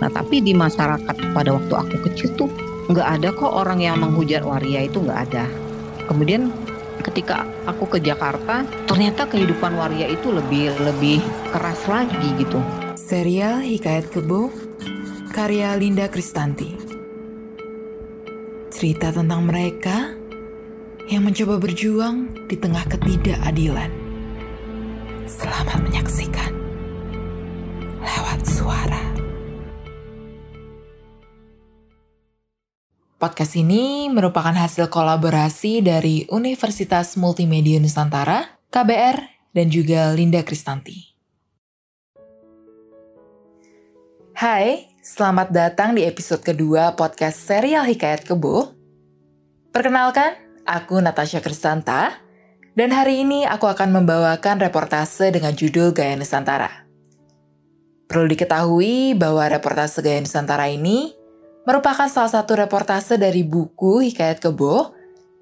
Nah tapi di masyarakat pada waktu aku kecil tuh nggak ada kok orang yang menghujat waria itu nggak ada. Kemudian ketika aku ke Jakarta ternyata kehidupan waria itu lebih lebih keras lagi gitu. Serial Hikayat Kebo karya Linda Kristanti. Cerita tentang mereka yang mencoba berjuang di tengah ketidakadilan. Selamat menyaksikan lewat suara. Podcast ini merupakan hasil kolaborasi dari Universitas Multimedia Nusantara, KBR, dan juga Linda Kristanti. Hai, selamat datang di episode kedua podcast serial Hikayat Kebo. Perkenalkan, aku Natasha Kristanta, dan hari ini aku akan membawakan reportase dengan judul Gaya Nusantara. Perlu diketahui bahwa reportase Gaya Nusantara ini merupakan salah satu reportase dari buku Hikayat Kebo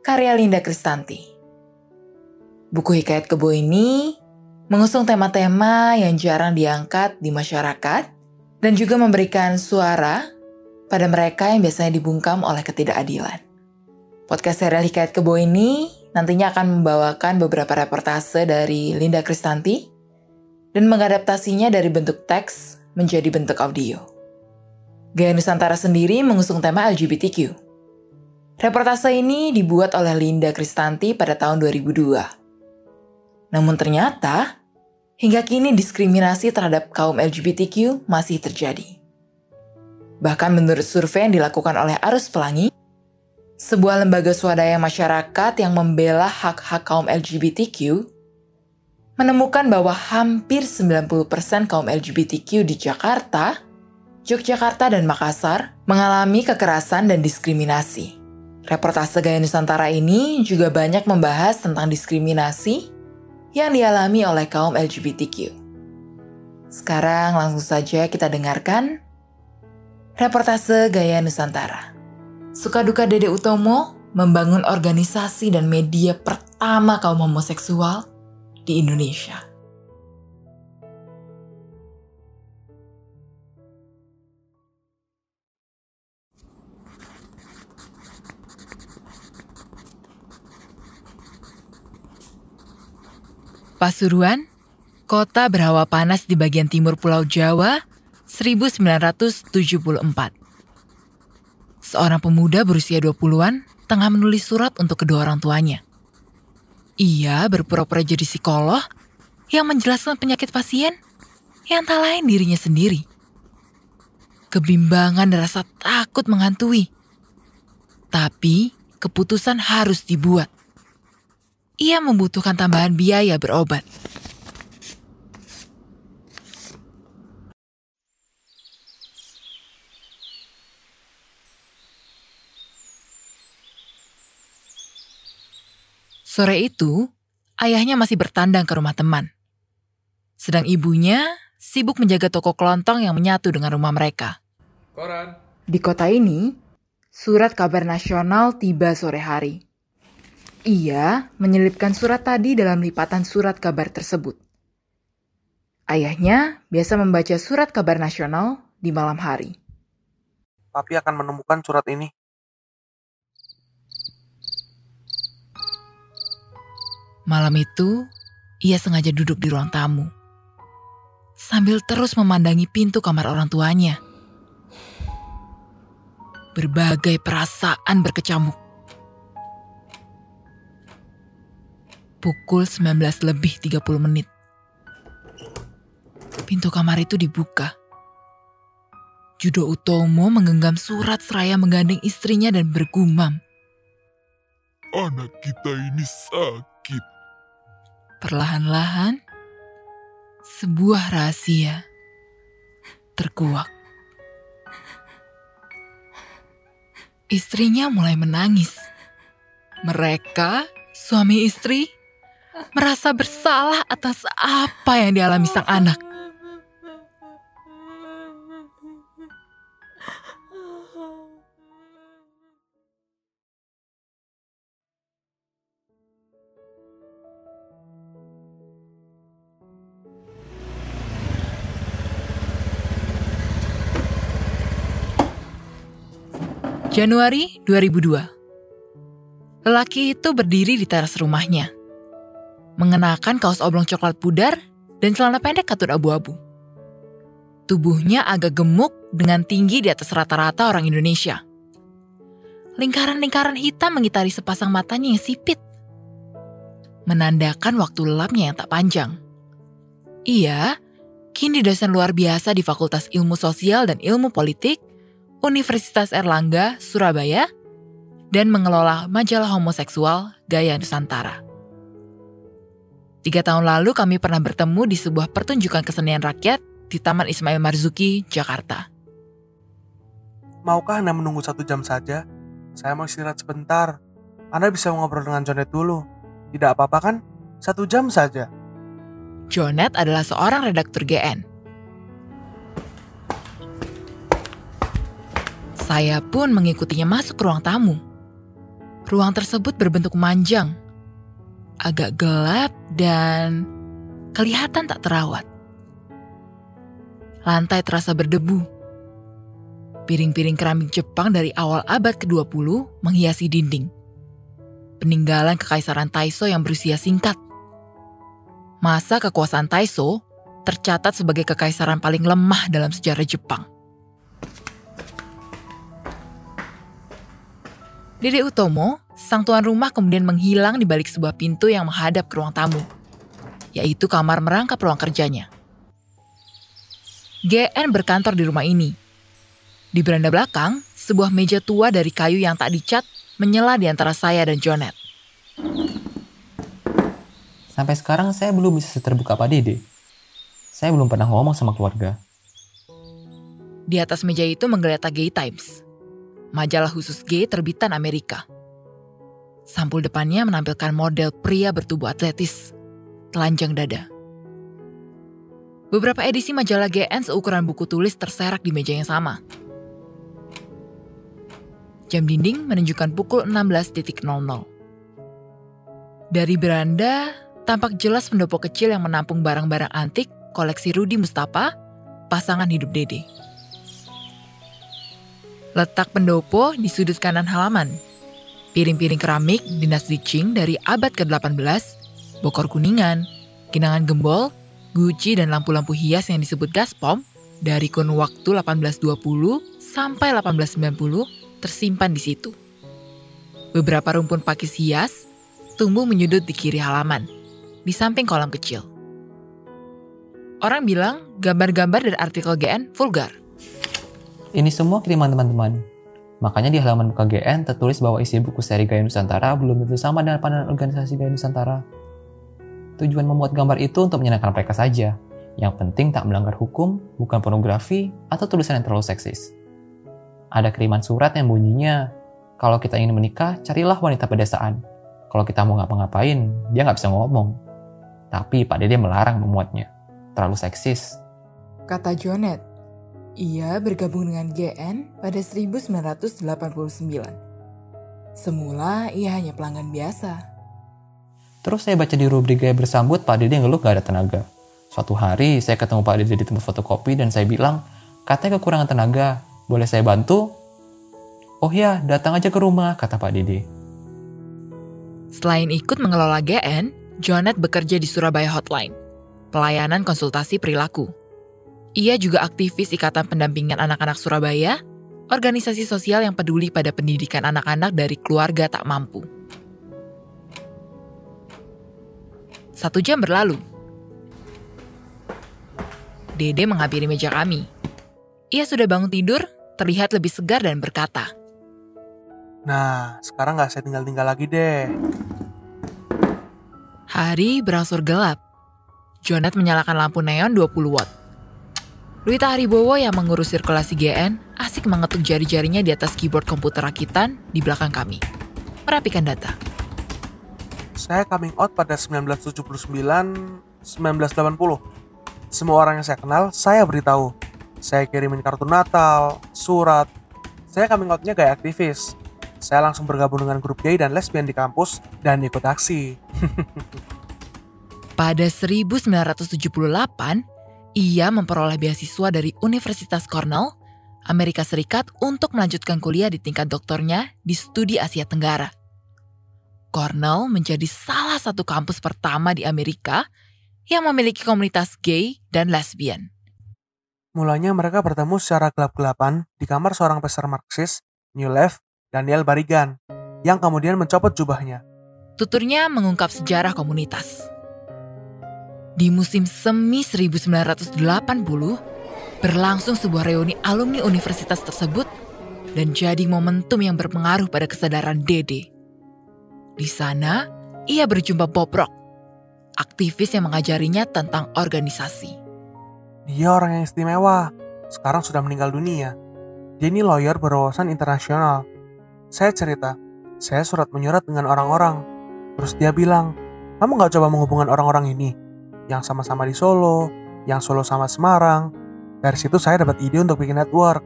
karya Linda Kristanti. Buku Hikayat Kebo ini mengusung tema-tema yang jarang diangkat di masyarakat dan juga memberikan suara pada mereka yang biasanya dibungkam oleh ketidakadilan. Podcast serial Hikayat Kebo ini nantinya akan membawakan beberapa reportase dari Linda Kristanti dan mengadaptasinya dari bentuk teks menjadi bentuk audio. Gaya Nusantara sendiri mengusung tema LGBTQ. Reportase ini dibuat oleh Linda Kristanti pada tahun 2002. Namun ternyata, hingga kini diskriminasi terhadap kaum LGBTQ masih terjadi. Bahkan menurut survei yang dilakukan oleh Arus Pelangi, sebuah lembaga swadaya masyarakat yang membela hak-hak kaum LGBTQ menemukan bahwa hampir 90% kaum LGBTQ di Jakarta Yogyakarta dan Makassar mengalami kekerasan dan diskriminasi. Reportase Gaya Nusantara ini juga banyak membahas tentang diskriminasi yang dialami oleh kaum LGBTQ. Sekarang langsung saja kita dengarkan reportase Gaya Nusantara. Suka duka Dede Utomo membangun organisasi dan media pertama kaum homoseksual di Indonesia. Pasuruan, kota berhawa panas di bagian timur Pulau Jawa, 1974. Seorang pemuda berusia 20-an tengah menulis surat untuk kedua orang tuanya. Ia berpura-pura jadi psikolog yang menjelaskan penyakit pasien yang tak lain dirinya sendiri. Kebimbangan dan rasa takut menghantui. Tapi keputusan harus dibuat ia membutuhkan tambahan biaya berobat. Sore itu, ayahnya masih bertandang ke rumah teman. Sedang ibunya sibuk menjaga toko kelontong yang menyatu dengan rumah mereka. Koran. Di kota ini, surat kabar nasional tiba sore hari. Ia menyelipkan surat tadi dalam lipatan surat kabar tersebut. Ayahnya biasa membaca surat kabar nasional di malam hari. Papi akan menemukan surat ini. Malam itu, ia sengaja duduk di ruang tamu. Sambil terus memandangi pintu kamar orang tuanya. Berbagai perasaan berkecamuk Pukul 19 lebih 30 menit. Pintu kamar itu dibuka. Judo Utomo menggenggam surat seraya menggandeng istrinya dan bergumam. Anak kita ini sakit. Perlahan-lahan, sebuah rahasia terkuak. Istrinya mulai menangis. Mereka, suami istri, merasa bersalah atas apa yang dialami sang anak. Januari 2002. Lelaki itu berdiri di teras rumahnya. Mengenakan kaos oblong coklat pudar dan celana pendek katun abu-abu. Tubuhnya agak gemuk dengan tinggi di atas rata-rata orang Indonesia. Lingkaran-lingkaran hitam mengitari sepasang matanya yang sipit. Menandakan waktu lelapnya yang tak panjang. Ia kini dosen luar biasa di Fakultas Ilmu Sosial dan Ilmu Politik Universitas Erlangga, Surabaya, dan mengelola majalah homoseksual Gaya Nusantara. Tiga tahun lalu kami pernah bertemu di sebuah pertunjukan kesenian rakyat di Taman Ismail Marzuki, Jakarta. Maukah Anda menunggu satu jam saja? Saya mau istirahat sebentar. Anda bisa ngobrol dengan Jonet dulu. Tidak apa-apa kan? Satu jam saja. Jonet adalah seorang redaktur GN Saya pun mengikutinya masuk ke ruang tamu. Ruang tersebut berbentuk manjang, agak gelap dan kelihatan tak terawat. Lantai terasa berdebu. Piring-piring keramik Jepang dari awal abad ke-20 menghiasi dinding. Peninggalan kekaisaran Taiso yang berusia singkat. Masa kekuasaan Taiso tercatat sebagai kekaisaran paling lemah dalam sejarah Jepang. Dede Utomo, sang tuan rumah kemudian menghilang di balik sebuah pintu yang menghadap ke ruang tamu, yaitu kamar merangkap ruang kerjanya. GN berkantor di rumah ini. Di beranda belakang, sebuah meja tua dari kayu yang tak dicat menyela di antara saya dan Jonet. Sampai sekarang saya belum bisa terbuka Pak Dede. Saya belum pernah ngomong sama keluarga. Di atas meja itu menggeletak Gay Times, majalah khusus gay terbitan Amerika. Sampul depannya menampilkan model pria bertubuh atletis, telanjang dada. Beberapa edisi majalah GN seukuran buku tulis terserak di meja yang sama. Jam dinding menunjukkan pukul 16.00. Dari beranda, tampak jelas pendopo kecil yang menampung barang-barang antik koleksi Rudi Mustafa, pasangan hidup Dede. Letak pendopo di sudut kanan halaman. Piring-piring keramik dinas Dicing dari abad ke-18, bokor kuningan, kinangan gembol, guci dan lampu-lampu hias yang disebut gaspom dari kurun waktu 1820 sampai 1890 tersimpan di situ. Beberapa rumpun pakis hias tumbuh menyudut di kiri halaman, di samping kolam kecil. Orang bilang gambar-gambar dari artikel GN vulgar. Ini semua kiriman teman-teman. Makanya di halaman KGN tertulis bahwa isi buku seri Gaya Nusantara belum tentu sama dengan pandangan organisasi Gaya Nusantara. Tujuan membuat gambar itu untuk menyenangkan mereka saja. Yang penting tak melanggar hukum, bukan pornografi, atau tulisan yang terlalu seksis. Ada kiriman surat yang bunyinya, kalau kita ingin menikah, carilah wanita pedesaan. Kalau kita mau ngapa-ngapain, dia nggak bisa ngomong. Tapi Pak Dede melarang memuatnya. Terlalu seksis. Kata Jonet, ia bergabung dengan GN pada 1989. Semula ia hanya pelanggan biasa. Terus saya baca di rubrik gaya bersambut Pak Dede ngeluh gak ada tenaga. Suatu hari saya ketemu Pak Dede di tempat fotokopi dan saya bilang, katanya kekurangan tenaga, boleh saya bantu? Oh ya, datang aja ke rumah, kata Pak Dede. Selain ikut mengelola GN, Jonet bekerja di Surabaya Hotline, pelayanan konsultasi perilaku. Ia juga aktivis Ikatan Pendampingan Anak-anak Surabaya, organisasi sosial yang peduli pada pendidikan anak-anak dari keluarga tak mampu. Satu jam berlalu. Dede menghampiri meja kami. Ia sudah bangun tidur, terlihat lebih segar dan berkata, Nah, sekarang nggak saya tinggal-tinggal lagi deh. Hari berangsur gelap. Jonet menyalakan lampu neon 20 watt. Luita Haribowo yang mengurus sirkulasi GN asik mengetuk jari-jarinya di atas keyboard komputer rakitan di belakang kami. Merapikan data. Saya coming out pada 1979-1980. Semua orang yang saya kenal, saya beritahu. Saya kirimin kartu Natal, surat. Saya coming out-nya kayak aktivis. Saya langsung bergabung dengan grup gay dan lesbian di kampus dan ikut aksi. Pada 1978, ia memperoleh beasiswa dari Universitas Cornell Amerika Serikat untuk melanjutkan kuliah di tingkat doktornya di studi Asia Tenggara. Cornell menjadi salah satu kampus pertama di Amerika yang memiliki komunitas gay dan lesbian. Mulanya mereka bertemu secara gelap-gelapan di kamar seorang peser Marxis, New Left, Daniel Barigan, yang kemudian mencopot jubahnya. Tuturnya mengungkap sejarah komunitas. Di musim semi 1980, berlangsung sebuah reuni alumni universitas tersebut dan jadi momentum yang berpengaruh pada kesadaran Dede. Di sana, ia berjumpa Bob Rock, aktivis yang mengajarinya tentang organisasi. Dia orang yang istimewa, sekarang sudah meninggal dunia. Dia ini lawyer berwawasan internasional. Saya cerita, saya surat menyurat dengan orang-orang. Terus dia bilang, kamu gak coba menghubungkan orang-orang ini? Yang sama-sama di Solo, yang Solo sama Semarang. Dari situ saya dapat ide untuk bikin network.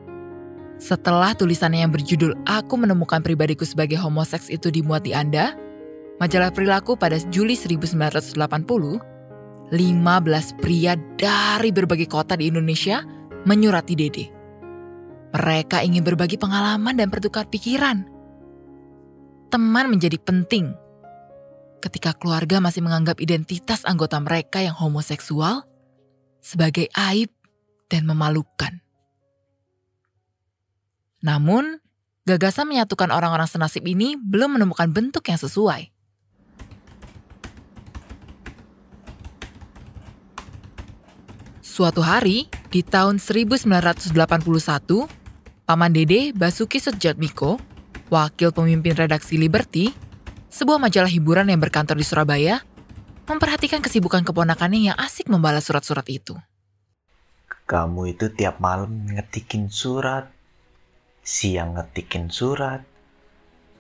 Setelah tulisannya yang berjudul Aku Menemukan Pribadiku Sebagai Homoseks itu dimuat di Anda, majalah perilaku pada Juli 1980, 15 pria dari berbagai kota di Indonesia menyurati Dede. Mereka ingin berbagi pengalaman dan bertukar pikiran. Teman menjadi penting ketika keluarga masih menganggap identitas anggota mereka yang homoseksual sebagai aib dan memalukan. Namun, gagasan menyatukan orang-orang senasib ini belum menemukan bentuk yang sesuai. Suatu hari, di tahun 1981, Paman Dede Basuki Sujatmiko, wakil pemimpin redaksi Liberty, sebuah majalah hiburan yang berkantor di Surabaya, memperhatikan kesibukan keponakannya yang asik membalas surat-surat itu. Kamu itu tiap malam ngetikin surat, siang ngetikin surat,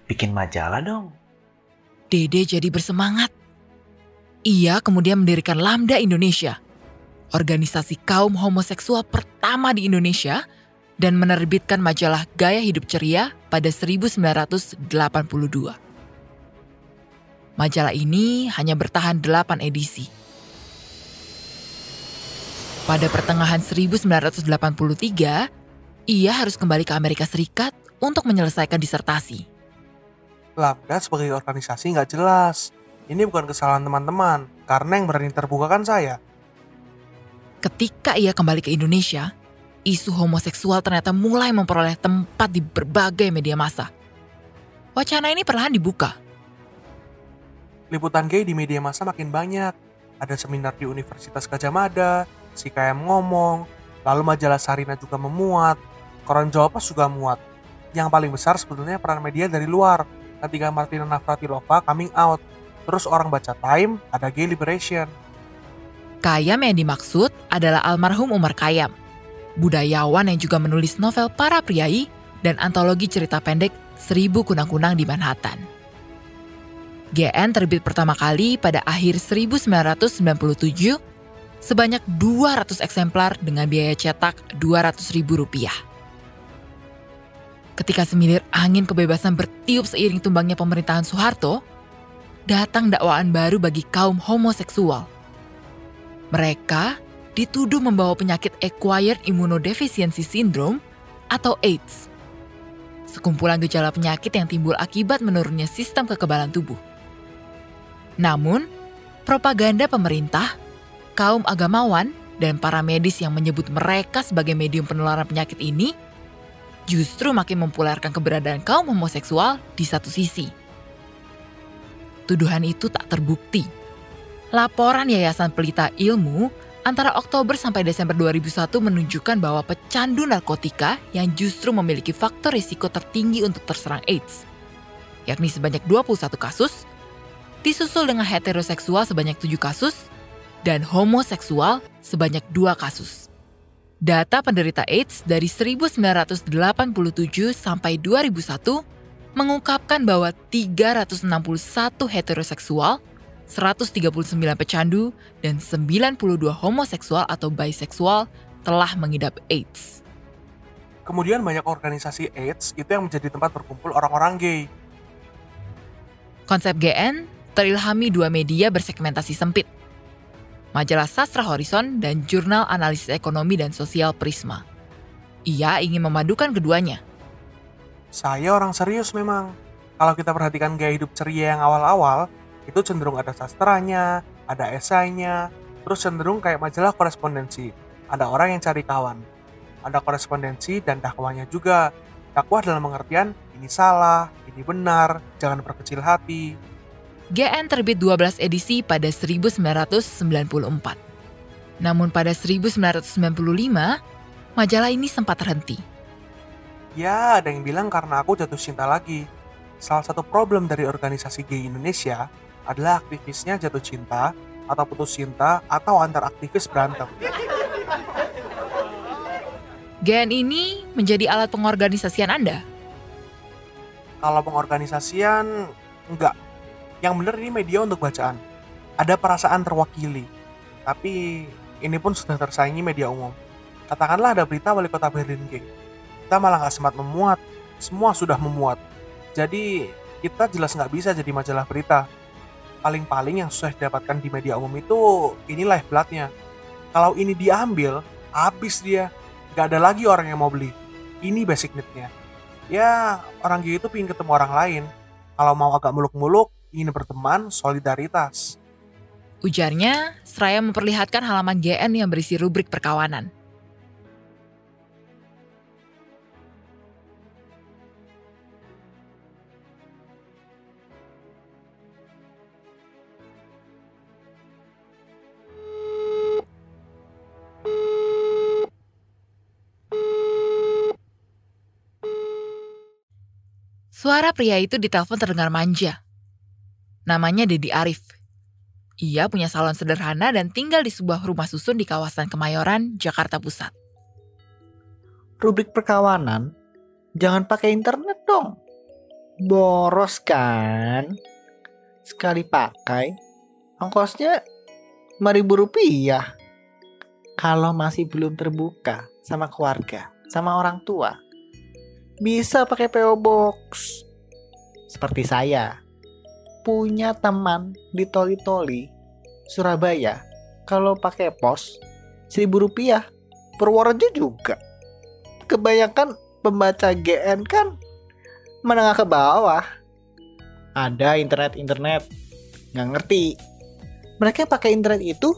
bikin majalah dong. Dede jadi bersemangat. Ia kemudian mendirikan Lambda Indonesia, organisasi kaum homoseksual pertama di Indonesia dan menerbitkan majalah Gaya Hidup Ceria pada 1982. Majalah ini hanya bertahan 8 edisi. Pada pertengahan 1983, ia harus kembali ke Amerika Serikat untuk menyelesaikan disertasi. Lambda sebagai organisasi nggak jelas. Ini bukan kesalahan teman-teman, karena yang berani terbuka kan saya. Ketika ia kembali ke Indonesia, isu homoseksual ternyata mulai memperoleh tempat di berbagai media massa. Wacana ini perlahan dibuka. Liputan gay di media massa makin banyak. Ada seminar di Universitas Gajah Mada, si KM ngomong, lalu majalah Sarina juga memuat, koran Jawa Pos juga muat. Yang paling besar sebetulnya peran media dari luar, ketika Martina Navratilova coming out. Terus orang baca Time, ada gay liberation. Kayam yang dimaksud adalah almarhum Umar Kayam, budayawan yang juga menulis novel para priai dan antologi cerita pendek Seribu Kunang-Kunang di Manhattan. GN terbit pertama kali pada akhir 1997 sebanyak 200 eksemplar dengan biaya cetak 200 ribu rupiah. Ketika semilir angin kebebasan bertiup seiring tumbangnya pemerintahan Soeharto, datang dakwaan baru bagi kaum homoseksual – mereka dituduh membawa penyakit Acquired Immunodeficiency Syndrome atau AIDS. Sekumpulan gejala penyakit yang timbul akibat menurunnya sistem kekebalan tubuh. Namun, propaganda pemerintah, kaum agamawan, dan para medis yang menyebut mereka sebagai medium penularan penyakit ini justru makin mempopulerkan keberadaan kaum homoseksual di satu sisi. Tuduhan itu tak terbukti Laporan Yayasan Pelita Ilmu antara Oktober sampai Desember 2001 menunjukkan bahwa pecandu narkotika yang justru memiliki faktor risiko tertinggi untuk terserang AIDS, yakni sebanyak 21 kasus, disusul dengan heteroseksual sebanyak 7 kasus, dan homoseksual sebanyak 2 kasus. Data penderita AIDS dari 1987 sampai 2001 mengungkapkan bahwa 361 heteroseksual 139 pecandu, dan 92 homoseksual atau biseksual telah mengidap AIDS. Kemudian banyak organisasi AIDS itu yang menjadi tempat berkumpul orang-orang gay. Konsep GN terilhami dua media bersegmentasi sempit. Majalah Sastra Horizon dan Jurnal Analisis Ekonomi dan Sosial Prisma. Ia ingin memadukan keduanya. Saya orang serius memang. Kalau kita perhatikan gaya hidup ceria yang awal-awal, itu cenderung ada sastranya, ada esainya, terus cenderung kayak majalah korespondensi. Ada orang yang cari kawan. Ada korespondensi dan dakwahnya juga. Dakwah dalam pengertian, ini salah, ini benar, jangan berkecil hati. GN terbit 12 edisi pada 1994. Namun pada 1995, majalah ini sempat terhenti. Ya, ada yang bilang karena aku jatuh cinta lagi. Salah satu problem dari organisasi gay Indonesia adalah aktivisnya jatuh cinta, atau putus cinta, atau antar aktivis berantem. GN ini menjadi alat pengorganisasian Anda. Kalau pengorganisasian, enggak. Yang benar ini media untuk bacaan. Ada perasaan terwakili. Tapi ini pun sudah tersaingi media umum. Katakanlah ada berita wali kota Berlin gay. Kita malah nggak sempat memuat. Semua sudah memuat. Jadi kita jelas nggak bisa jadi majalah berita. Paling-paling yang susah didapatkan di media umum itu ini live bloodnya. Kalau ini diambil, habis dia. Nggak ada lagi orang yang mau beli. Ini basic need-nya. Ya, orang gay itu pengen ketemu orang lain. Kalau mau agak muluk-muluk, ingin berteman, solidaritas. Ujarnya, seraya memperlihatkan halaman GN yang berisi rubrik perkawanan. Suara pria itu ditelepon terdengar manja. Namanya Dedi Arif. Ia punya salon sederhana dan tinggal di sebuah rumah susun di kawasan Kemayoran, Jakarta Pusat. Rubrik perkawanan, jangan pakai internet dong. Boros kan? Sekali pakai, ongkosnya 5000 rupiah. Kalau masih belum terbuka sama keluarga, sama orang tua, bisa pakai PO Box. Seperti saya, punya teman di Toli-Toli, Surabaya, kalau pakai pos, seribu rupiah. Purworejo juga. Kebanyakan pembaca GN kan menengah ke bawah. Ada internet-internet, nggak ngerti. Mereka pakai internet itu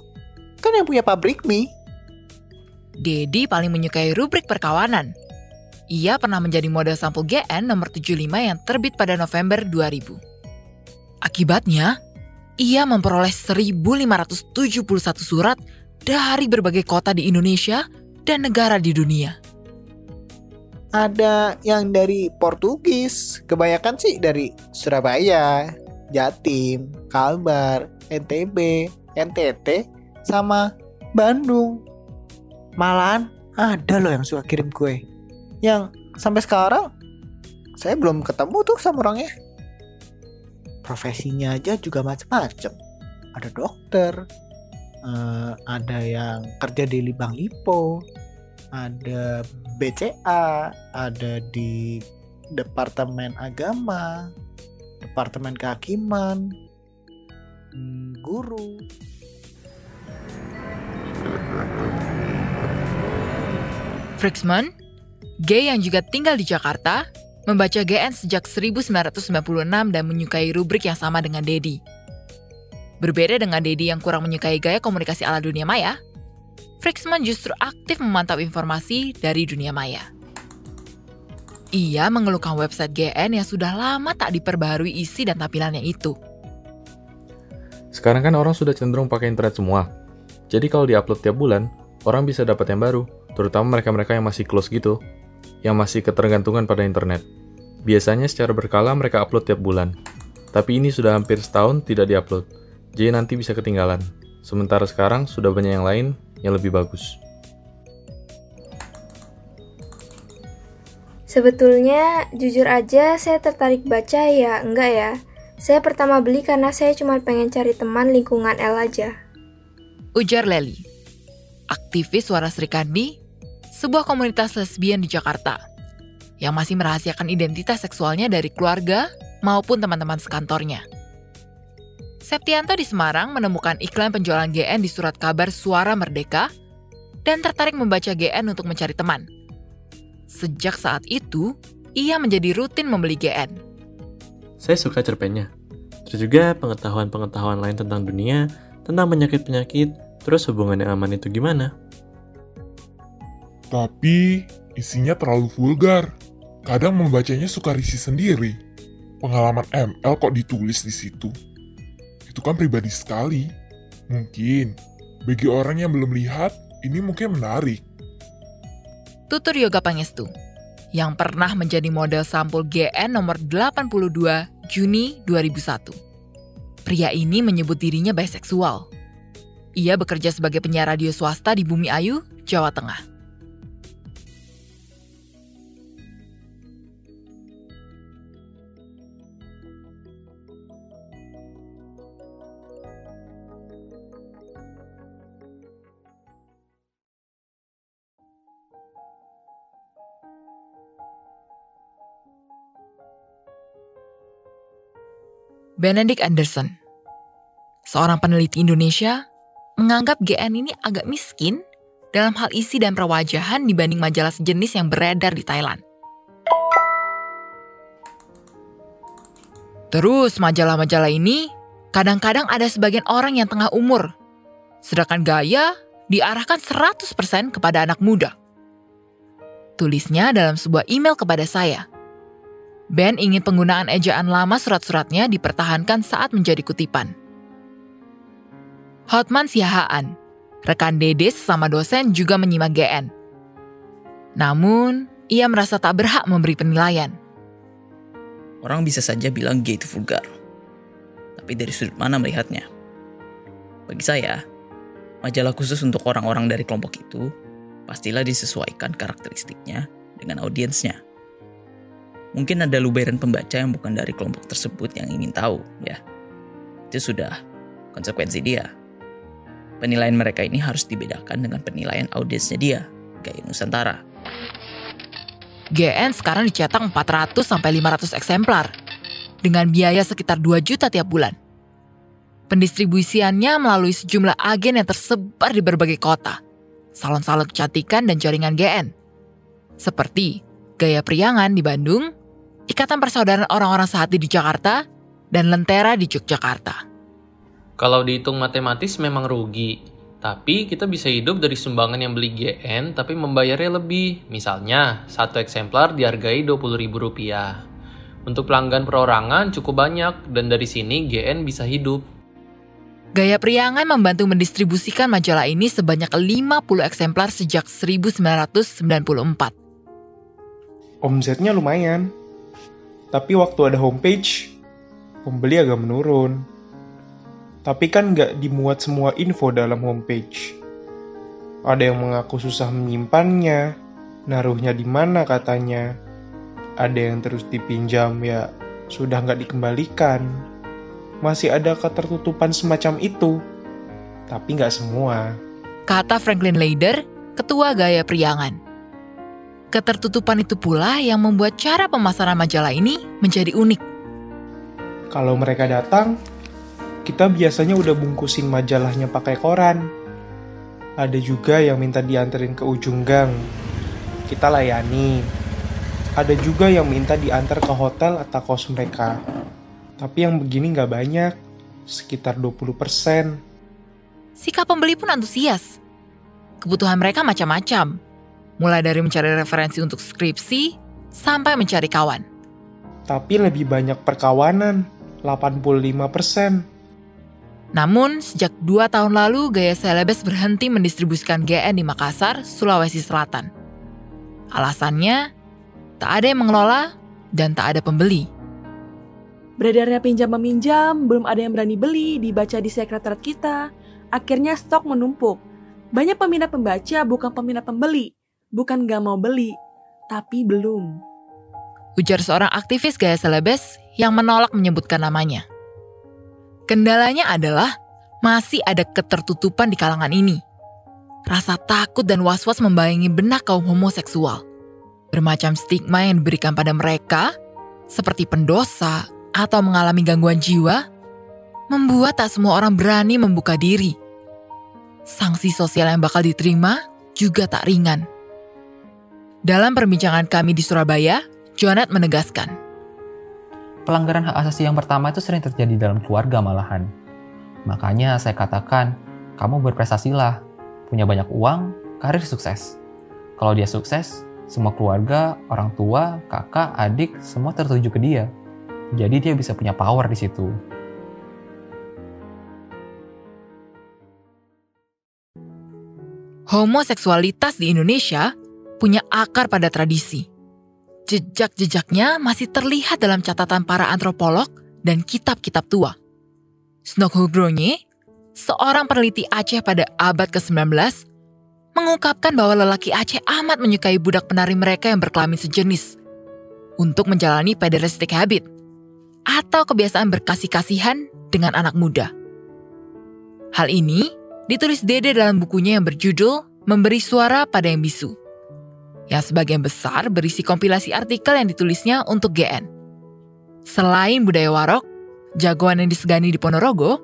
kan yang punya pabrik mie. Dedi paling menyukai rubrik perkawanan. Ia pernah menjadi model sampul GN nomor 75 yang terbit pada November 2000. Akibatnya, ia memperoleh 1571 surat dari berbagai kota di Indonesia dan negara di dunia. Ada yang dari Portugis, kebanyakan sih dari Surabaya, Jatim, Kalbar, NTB, NTT, sama Bandung. Malahan ada loh yang suka kirim kue. Yang sampai sekarang saya belum ketemu tuh sama orangnya. Profesinya aja juga macam-macam. Ada dokter, eh, ada yang kerja di Libang Lipo, ada BCA, ada di Departemen Agama, Departemen Kehakiman, hmm, guru. Friksman, gay yang juga tinggal di Jakarta, membaca GN sejak 1996 dan menyukai rubrik yang sama dengan Dedi. Berbeda dengan Dedi yang kurang menyukai gaya komunikasi ala dunia maya, Friksman justru aktif memantau informasi dari dunia maya. Ia mengeluhkan website GN yang sudah lama tak diperbaharui isi dan tampilannya itu. Sekarang kan orang sudah cenderung pakai internet semua. Jadi kalau diupload tiap bulan, orang bisa dapat yang baru, terutama mereka-mereka yang masih close gitu, yang masih ketergantungan pada internet. Biasanya secara berkala mereka upload tiap bulan. Tapi ini sudah hampir setahun tidak diupload, jadi nanti bisa ketinggalan. Sementara sekarang sudah banyak yang lain yang lebih bagus. Sebetulnya, jujur aja saya tertarik baca ya, enggak ya. Saya pertama beli karena saya cuma pengen cari teman lingkungan L aja. Ujar Leli, aktivis suara Sri Kandi, sebuah komunitas lesbian di Jakarta, yang masih merahasiakan identitas seksualnya dari keluarga maupun teman-teman sekantornya. Septianto di Semarang menemukan iklan penjualan GN di surat kabar Suara Merdeka dan tertarik membaca GN untuk mencari teman. Sejak saat itu, ia menjadi rutin membeli GN. Saya suka cerpennya. Terus juga pengetahuan-pengetahuan lain tentang dunia, tentang penyakit-penyakit, terus hubungan yang aman itu gimana? Tapi isinya terlalu vulgar. Kadang membacanya suka risih sendiri. Pengalaman ML kok ditulis di situ. Itu kan pribadi sekali. Mungkin bagi orang yang belum lihat, ini mungkin menarik. Tutur Yoga Pangestu, yang pernah menjadi model sampul GN nomor 82 Juni 2001. Pria ini menyebut dirinya biseksual. Ia bekerja sebagai penyiar radio swasta di Bumi Ayu, Jawa Tengah. Benedict Anderson, seorang peneliti Indonesia, menganggap GN ini agak miskin dalam hal isi dan perwajahan dibanding majalah sejenis yang beredar di Thailand. Terus majalah-majalah ini kadang-kadang ada sebagian orang yang tengah umur, sedangkan gaya diarahkan 100% kepada anak muda. Tulisnya dalam sebuah email kepada saya – Ben ingin penggunaan ejaan lama surat-suratnya dipertahankan saat menjadi kutipan. Hotman Siahaan, rekan Dede sesama dosen juga menyimak GN. Namun, ia merasa tak berhak memberi penilaian. Orang bisa saja bilang gay itu vulgar. Tapi dari sudut mana melihatnya? Bagi saya, majalah khusus untuk orang-orang dari kelompok itu pastilah disesuaikan karakteristiknya dengan audiensnya. Mungkin ada luberan pembaca yang bukan dari kelompok tersebut yang ingin tahu, ya. Itu sudah konsekuensi dia. Penilaian mereka ini harus dibedakan dengan penilaian audiensnya dia, Gaya Nusantara. GN sekarang dicetak 400 sampai 500 eksemplar dengan biaya sekitar 2 juta tiap bulan. Pendistribusiannya melalui sejumlah agen yang tersebar di berbagai kota, salon-salon kecantikan dan jaringan GN. Seperti Gaya Priangan di Bandung, Ikatan Persaudaraan Orang-orang Sehati di Jakarta, dan Lentera di Yogyakarta. Kalau dihitung matematis memang rugi, tapi kita bisa hidup dari sumbangan yang beli GN tapi membayarnya lebih. Misalnya, satu eksemplar dihargai Rp20.000. Untuk pelanggan perorangan cukup banyak dan dari sini GN bisa hidup. Gaya Priangan membantu mendistribusikan majalah ini sebanyak 50 eksemplar sejak 1994. Omsetnya lumayan, tapi waktu ada homepage, pembeli agak menurun. Tapi kan nggak dimuat semua info dalam homepage. Ada yang mengaku susah menyimpannya, naruhnya di mana katanya. Ada yang terus dipinjam ya sudah nggak dikembalikan. Masih ada ketertutupan semacam itu, tapi nggak semua. Kata Franklin Leider, ketua Gaya Priangan. Ketertutupan itu pula yang membuat cara pemasaran majalah ini menjadi unik. Kalau mereka datang, kita biasanya udah bungkusin majalahnya pakai koran. Ada juga yang minta dianterin ke ujung gang. Kita layani. Ada juga yang minta diantar ke hotel atau kos mereka. Tapi yang begini nggak banyak, sekitar 20%. Sikap pembeli pun antusias. Kebutuhan mereka macam-macam, mulai dari mencari referensi untuk skripsi sampai mencari kawan. Tapi lebih banyak perkawanan, 85%. Namun, sejak dua tahun lalu, Gaya Celebes berhenti mendistribusikan GN di Makassar, Sulawesi Selatan. Alasannya, tak ada yang mengelola dan tak ada pembeli. Beredarnya pinjam-meminjam, belum ada yang berani beli, dibaca di sekretariat kita. Akhirnya stok menumpuk. Banyak peminat pembaca, bukan peminat pembeli bukan gak mau beli, tapi belum. Ujar seorang aktivis gaya selebes yang menolak menyebutkan namanya. Kendalanya adalah masih ada ketertutupan di kalangan ini. Rasa takut dan was-was membayangi benak kaum homoseksual. Bermacam stigma yang diberikan pada mereka, seperti pendosa atau mengalami gangguan jiwa, membuat tak semua orang berani membuka diri. Sanksi sosial yang bakal diterima juga tak ringan. Dalam perbincangan kami di Surabaya, Jonet menegaskan, Pelanggaran hak asasi yang pertama itu sering terjadi dalam keluarga malahan. Makanya saya katakan, kamu berprestasilah, punya banyak uang, karir sukses. Kalau dia sukses, semua keluarga, orang tua, kakak, adik, semua tertuju ke dia. Jadi dia bisa punya power di situ. Homoseksualitas di Indonesia punya akar pada tradisi. Jejak-jejaknya masih terlihat dalam catatan para antropolog dan kitab-kitab tua. Snokhugroñe, seorang peneliti Aceh pada abad ke-19, mengungkapkan bahwa lelaki Aceh amat menyukai budak penari mereka yang berkelamin sejenis untuk menjalani pederastic habit atau kebiasaan berkasih-kasihan dengan anak muda. Hal ini ditulis Dede dalam bukunya yang berjudul Memberi Suara pada Yang Bisu, yang sebagian besar berisi kompilasi artikel yang ditulisnya untuk GN. Selain budaya warok, jagoan yang disegani di Ponorogo,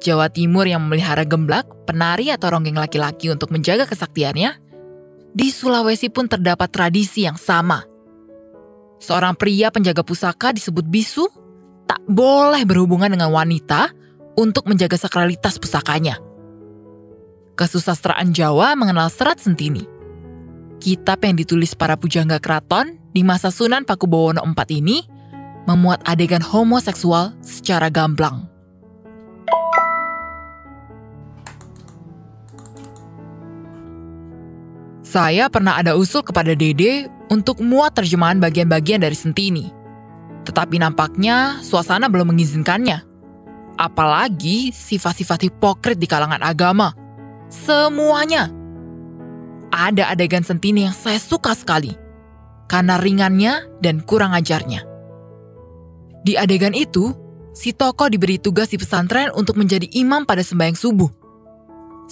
Jawa Timur yang memelihara gemblak, penari atau ronggeng laki-laki untuk menjaga kesaktiannya, di Sulawesi pun terdapat tradisi yang sama. Seorang pria penjaga pusaka disebut bisu tak boleh berhubungan dengan wanita untuk menjaga sakralitas pusakanya kesusastraan Jawa mengenal serat sentini. Kitab yang ditulis para pujangga keraton di masa Sunan Pakubowono IV ini memuat adegan homoseksual secara gamblang. Saya pernah ada usul kepada Dede untuk muat terjemahan bagian-bagian dari Sentini. Tetapi nampaknya suasana belum mengizinkannya. Apalagi sifat-sifat hipokrit di kalangan agama – Semuanya. Ada adegan sentini yang saya suka sekali. Karena ringannya dan kurang ajarnya. Di adegan itu, si tokoh diberi tugas di pesantren untuk menjadi imam pada sembahyang subuh.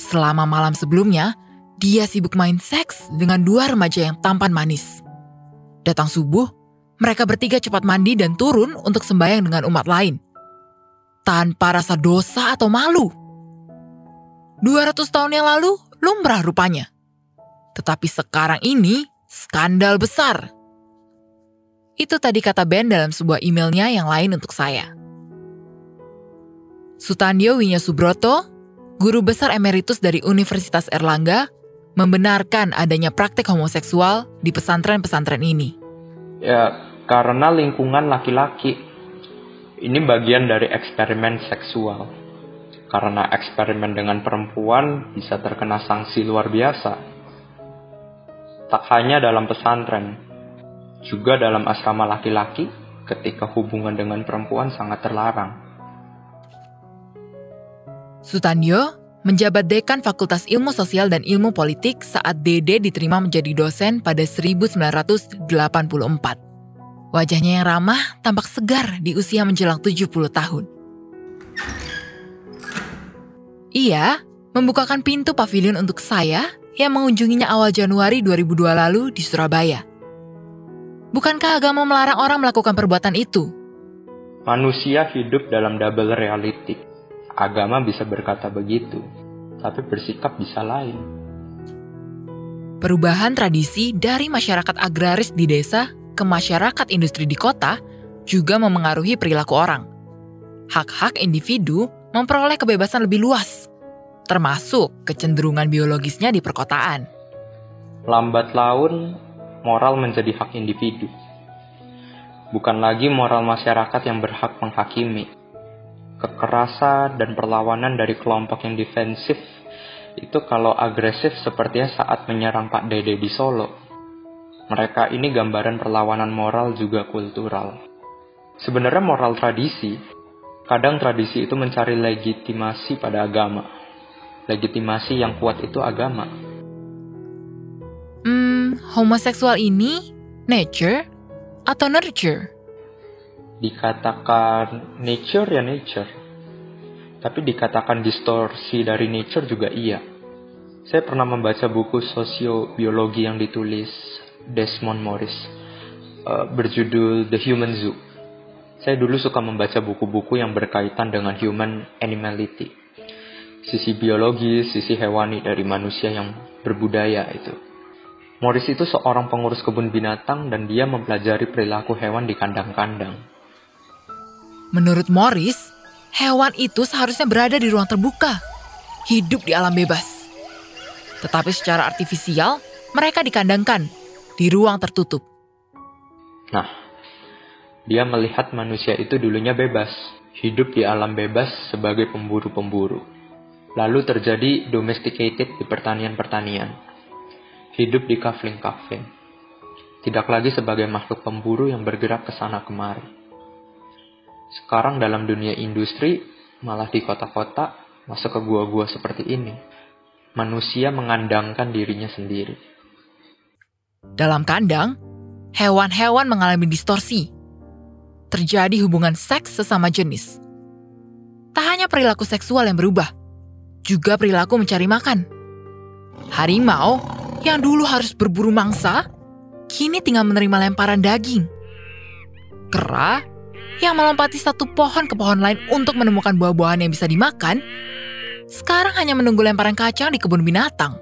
Selama malam sebelumnya, dia sibuk main seks dengan dua remaja yang tampan manis. Datang subuh, mereka bertiga cepat mandi dan turun untuk sembahyang dengan umat lain. Tanpa rasa dosa atau malu. 200 tahun yang lalu lumrah rupanya. Tetapi sekarang ini skandal besar. Itu tadi kata Ben dalam sebuah emailnya yang lain untuk saya. Sutandio Winya Subroto, guru besar emeritus dari Universitas Erlangga, membenarkan adanya praktek homoseksual di pesantren-pesantren ini. Ya, karena lingkungan laki-laki. Ini bagian dari eksperimen seksual karena eksperimen dengan perempuan bisa terkena sanksi luar biasa. Tak hanya dalam pesantren, juga dalam asrama laki-laki ketika hubungan dengan perempuan sangat terlarang. Sutandio menjabat dekan Fakultas Ilmu Sosial dan Ilmu Politik saat Dede diterima menjadi dosen pada 1984. Wajahnya yang ramah tampak segar di usia menjelang 70 tahun. Ia membukakan pintu pavilion untuk saya yang mengunjunginya awal Januari 2002 lalu di Surabaya. Bukankah agama melarang orang melakukan perbuatan itu? Manusia hidup dalam double reality. Agama bisa berkata begitu, tapi bersikap bisa lain. Perubahan tradisi dari masyarakat agraris di desa ke masyarakat industri di kota juga memengaruhi perilaku orang. Hak-hak individu memperoleh kebebasan lebih luas, termasuk kecenderungan biologisnya di perkotaan. Lambat laun, moral menjadi hak individu. Bukan lagi moral masyarakat yang berhak menghakimi. Kekerasan dan perlawanan dari kelompok yang defensif itu kalau agresif sepertinya saat menyerang Pak Dede di Solo. Mereka ini gambaran perlawanan moral juga kultural. Sebenarnya moral tradisi Kadang tradisi itu mencari legitimasi pada agama. Legitimasi yang kuat itu agama. Hmm, homoseksual ini nature atau nurture? Dikatakan nature ya nature. Tapi dikatakan distorsi dari nature juga iya. Saya pernah membaca buku sosiobiologi yang ditulis Desmond Morris uh, berjudul The Human Zoo saya dulu suka membaca buku-buku yang berkaitan dengan human animality. Sisi biologis, sisi hewani dari manusia yang berbudaya itu. Morris itu seorang pengurus kebun binatang dan dia mempelajari perilaku hewan di kandang-kandang. Menurut Morris, hewan itu seharusnya berada di ruang terbuka, hidup di alam bebas. Tetapi secara artifisial, mereka dikandangkan di ruang tertutup. Nah, dia melihat manusia itu dulunya bebas, hidup di alam bebas sebagai pemburu-pemburu. Lalu terjadi domesticated di pertanian-pertanian hidup di kafling-kafling. Tidak lagi sebagai makhluk pemburu yang bergerak ke sana kemari. Sekarang dalam dunia industri, malah di kota-kota, masuk ke gua-gua seperti ini. Manusia mengandangkan dirinya sendiri. Dalam kandang, hewan-hewan mengalami distorsi. Terjadi hubungan seks sesama jenis. Tak hanya perilaku seksual yang berubah, juga perilaku mencari makan. Harimau yang dulu harus berburu mangsa, kini tinggal menerima lemparan daging. Kera yang melompati satu pohon ke pohon lain untuk menemukan buah-buahan yang bisa dimakan, sekarang hanya menunggu lemparan kacang di kebun binatang.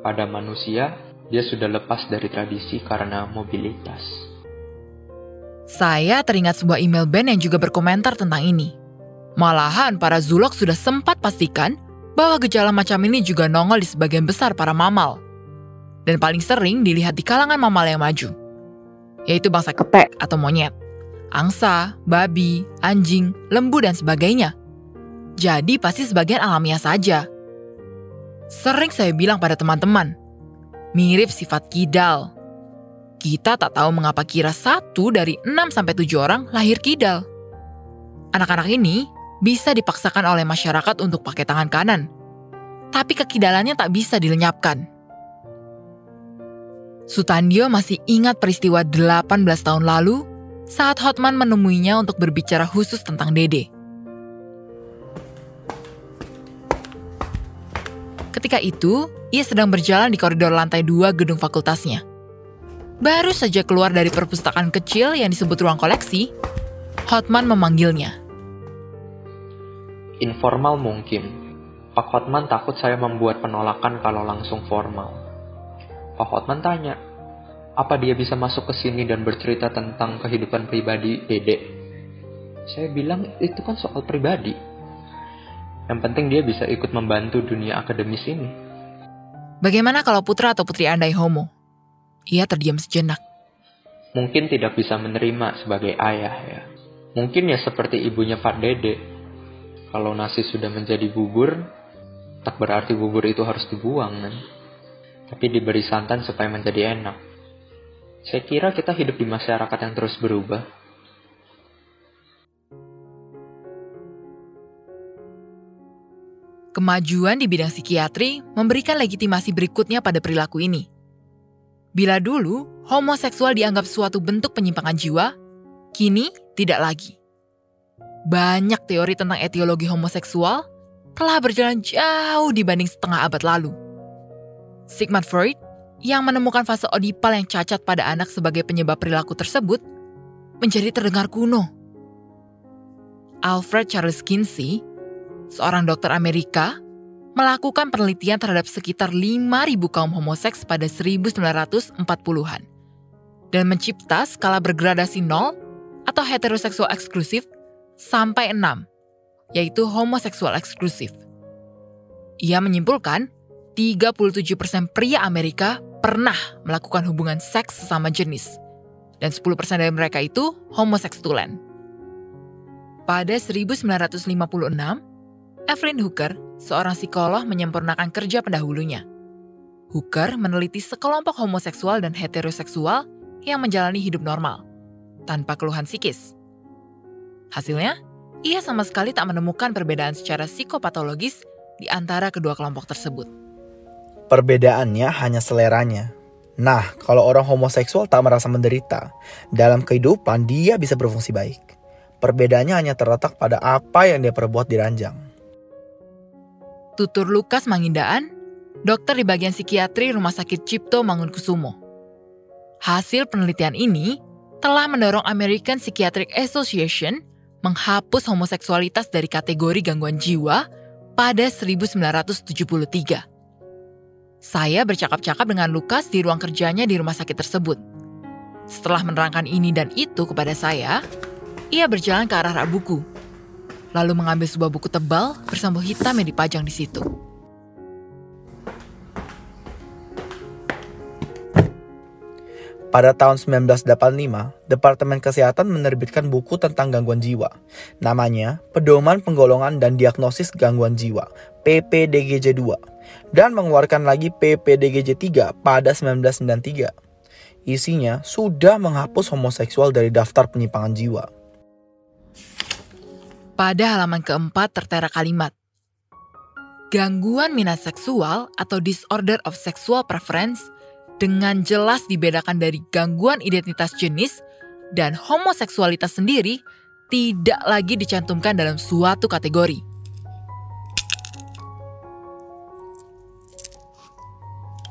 Pada manusia, dia sudah lepas dari tradisi karena mobilitas. Saya teringat sebuah email band yang juga berkomentar tentang ini. Malahan para zulok sudah sempat pastikan bahwa gejala macam ini juga nongol di sebagian besar para mamal. Dan paling sering dilihat di kalangan mamal yang maju, yaitu bangsa kepek atau monyet, angsa, babi, anjing, lembu, dan sebagainya. Jadi pasti sebagian alamiah saja. Sering saya bilang pada teman-teman, mirip sifat kidal. Kita tak tahu mengapa kira satu dari 6-7 orang lahir kidal. Anak-anak ini bisa dipaksakan oleh masyarakat untuk pakai tangan kanan, tapi kekidalannya tak bisa dilenyapkan. Sutandio masih ingat peristiwa 18 tahun lalu saat Hotman menemuinya untuk berbicara khusus tentang Dede. Ketika itu, ia sedang berjalan di koridor lantai dua gedung fakultasnya. Baru saja keluar dari perpustakaan kecil yang disebut ruang koleksi, Hotman memanggilnya. Informal mungkin. Pak Hotman takut saya membuat penolakan kalau langsung formal. Pak Hotman tanya, apa dia bisa masuk ke sini dan bercerita tentang kehidupan pribadi Dede? Saya bilang itu kan soal pribadi. Yang penting dia bisa ikut membantu dunia akademis ini. Bagaimana kalau putra atau putri Anda homo? Ia terdiam sejenak. Mungkin tidak bisa menerima sebagai ayah ya. Mungkin ya seperti ibunya Pak Dede kalau nasi sudah menjadi bubur, tak berarti bubur itu harus dibuang kan? Tapi diberi santan supaya menjadi enak. Saya kira kita hidup di masyarakat yang terus berubah. Kemajuan di bidang psikiatri memberikan legitimasi berikutnya pada perilaku ini. Bila dulu homoseksual dianggap suatu bentuk penyimpangan jiwa, kini tidak lagi banyak teori tentang etiologi homoseksual telah berjalan jauh dibanding setengah abad lalu. Sigmund Freud yang menemukan fase odipal yang cacat pada anak sebagai penyebab perilaku tersebut menjadi terdengar kuno. Alfred Charles Kinsey, seorang dokter Amerika, melakukan penelitian terhadap sekitar 5.000 kaum homoseks pada 1940-an dan mencipta skala bergradasi nol atau heteroseksual eksklusif sampai 6, yaitu homoseksual eksklusif. Ia menyimpulkan 37% pria Amerika pernah melakukan hubungan seks sesama jenis, dan 10% dari mereka itu homoseksualan. Pada 1956, Evelyn Hooker, seorang psikolog menyempurnakan kerja pendahulunya. Hooker meneliti sekelompok homoseksual dan heteroseksual yang menjalani hidup normal, tanpa keluhan psikis. Hasilnya, ia sama sekali tak menemukan perbedaan secara psikopatologis di antara kedua kelompok tersebut. Perbedaannya hanya seleranya. Nah, kalau orang homoseksual tak merasa menderita, dalam kehidupan dia bisa berfungsi baik. Perbedaannya hanya terletak pada apa yang dia perbuat di ranjang. Tutur Lukas Mangindaan, dokter di bagian psikiatri Rumah Sakit Cipto Mangunkusumo. Hasil penelitian ini telah mendorong American Psychiatric Association menghapus homoseksualitas dari kategori gangguan jiwa pada 1973. Saya bercakap-cakap dengan Lukas di ruang kerjanya di rumah sakit tersebut. Setelah menerangkan ini dan itu kepada saya, ia berjalan ke arah rak buku, lalu mengambil sebuah buku tebal bersambung hitam yang dipajang di situ. Pada tahun 1985, Departemen Kesehatan menerbitkan buku tentang gangguan jiwa. Namanya Pedoman Penggolongan dan Diagnosis Gangguan Jiwa, PPDGJ-2, dan mengeluarkan lagi PPDGJ-3 pada 1993. Isinya sudah menghapus homoseksual dari daftar penyimpangan jiwa. Pada halaman keempat tertera kalimat, Gangguan minat seksual atau disorder of sexual preference dengan jelas dibedakan dari gangguan identitas jenis dan homoseksualitas sendiri tidak lagi dicantumkan dalam suatu kategori.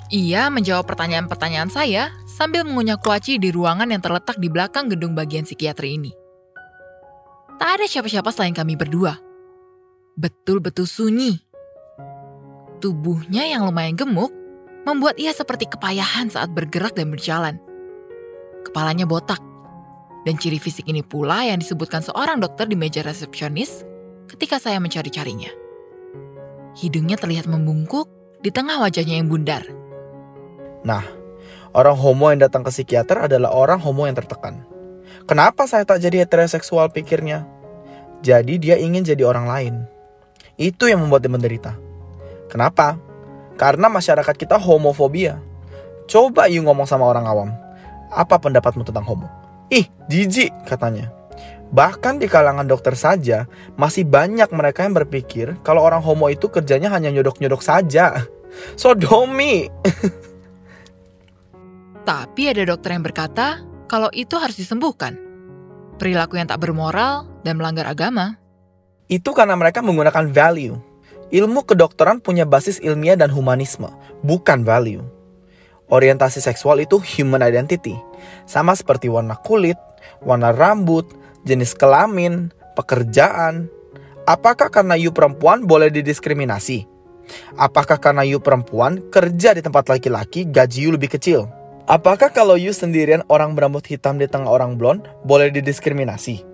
Ia menjawab pertanyaan-pertanyaan saya sambil mengunyah kuaci di ruangan yang terletak di belakang gedung bagian psikiatri ini. Tak ada siapa-siapa selain kami berdua. Betul-betul sunyi. Tubuhnya yang lumayan gemuk membuat ia seperti kepayahan saat bergerak dan berjalan. Kepalanya botak, dan ciri fisik ini pula yang disebutkan seorang dokter di meja resepsionis ketika saya mencari-carinya. Hidungnya terlihat membungkuk di tengah wajahnya yang bundar. Nah, orang homo yang datang ke psikiater adalah orang homo yang tertekan. Kenapa saya tak jadi heteroseksual pikirnya? Jadi dia ingin jadi orang lain. Itu yang membuat dia menderita. Kenapa? Karena masyarakat kita homofobia. Coba you ngomong sama orang awam. Apa pendapatmu tentang homo? Ih, jijik katanya. Bahkan di kalangan dokter saja, masih banyak mereka yang berpikir kalau orang homo itu kerjanya hanya nyodok-nyodok saja. Sodomi. Tapi ada dokter yang berkata kalau itu harus disembuhkan. Perilaku yang tak bermoral dan melanggar agama. Itu karena mereka menggunakan value Ilmu kedokteran punya basis ilmiah dan humanisme, bukan value. Orientasi seksual itu human identity, sama seperti warna kulit, warna rambut, jenis kelamin, pekerjaan. Apakah karena you perempuan boleh didiskriminasi? Apakah karena you perempuan kerja di tempat laki-laki gaji you lebih kecil? Apakah kalau you sendirian orang berambut hitam di tengah orang blond boleh didiskriminasi?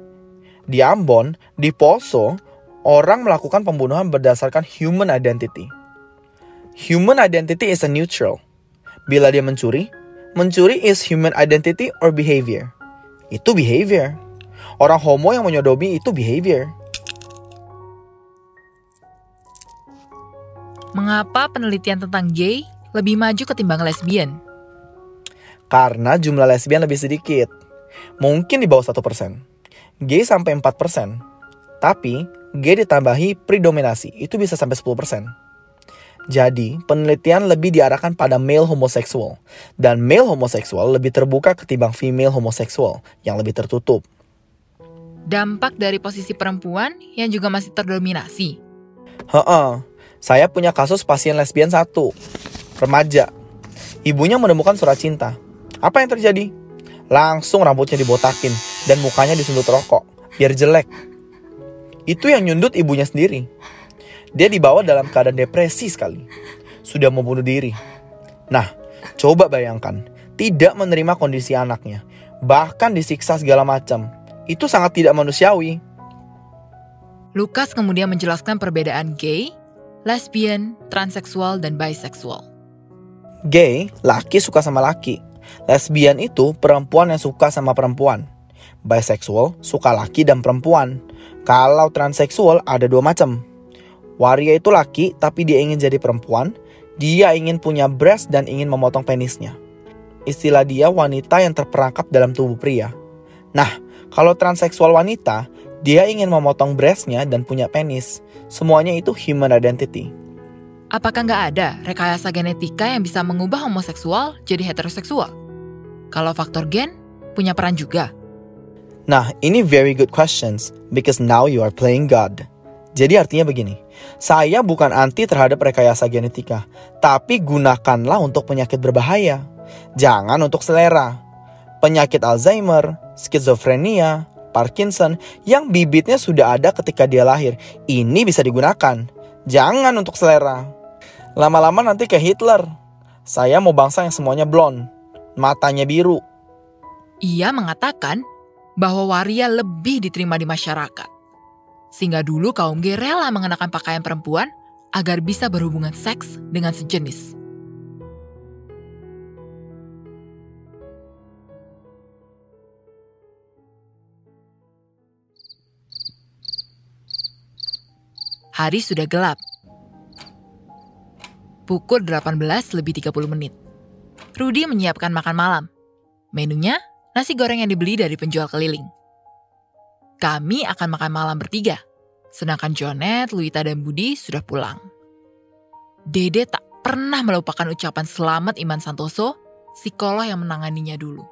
Di Ambon, di Poso, orang melakukan pembunuhan berdasarkan human identity. Human identity is a neutral. Bila dia mencuri, mencuri is human identity or behavior. Itu behavior. Orang homo yang menyodomi itu behavior. Mengapa penelitian tentang gay lebih maju ketimbang lesbian? Karena jumlah lesbian lebih sedikit. Mungkin di bawah 1%. Gay sampai 4%. Tapi G ditambahi predominasi, itu bisa sampai 10%. Jadi, penelitian lebih diarahkan pada male homoseksual, dan male homoseksual lebih terbuka ketimbang female homoseksual yang lebih tertutup. Dampak dari posisi perempuan yang juga masih terdominasi. Heeh, saya punya kasus pasien lesbian satu, remaja. Ibunya menemukan surat cinta. Apa yang terjadi? Langsung rambutnya dibotakin dan mukanya disundut rokok, biar jelek. Itu yang nyundut ibunya sendiri. Dia dibawa dalam keadaan depresi sekali. Sudah mau bunuh diri. Nah, coba bayangkan. Tidak menerima kondisi anaknya. Bahkan disiksa segala macam. Itu sangat tidak manusiawi. Lukas kemudian menjelaskan perbedaan gay, lesbian, transseksual, dan bisexual. Gay, laki suka sama laki. Lesbian itu perempuan yang suka sama perempuan. Bisexual, suka laki dan perempuan. Kalau transseksual ada dua macam. Waria itu laki tapi dia ingin jadi perempuan. Dia ingin punya breast dan ingin memotong penisnya. Istilah dia wanita yang terperangkap dalam tubuh pria. Nah, kalau transseksual wanita, dia ingin memotong breastnya dan punya penis. Semuanya itu human identity. Apakah nggak ada rekayasa genetika yang bisa mengubah homoseksual jadi heteroseksual? Kalau faktor gen punya peran juga. Nah, ini very good questions because now you are playing God. Jadi artinya begini, saya bukan anti terhadap rekayasa genetika, tapi gunakanlah untuk penyakit berbahaya. Jangan untuk selera. Penyakit Alzheimer, skizofrenia, Parkinson yang bibitnya sudah ada ketika dia lahir, ini bisa digunakan. Jangan untuk selera. Lama-lama nanti kayak Hitler, Saya mau bangsa yang semuanya blond, matanya biru. Ia mengatakan bahwa waria lebih diterima di masyarakat. Sehingga dulu kaum gay rela mengenakan pakaian perempuan agar bisa berhubungan seks dengan sejenis. Hari sudah gelap. Pukul 18 lebih 30 menit. Rudy menyiapkan makan malam. Menunya nasi goreng yang dibeli dari penjual keliling. Kami akan makan malam bertiga, sedangkan Jonet, Luita, dan Budi sudah pulang. Dede tak pernah melupakan ucapan selamat Iman Santoso, psikolog yang menanganinya dulu.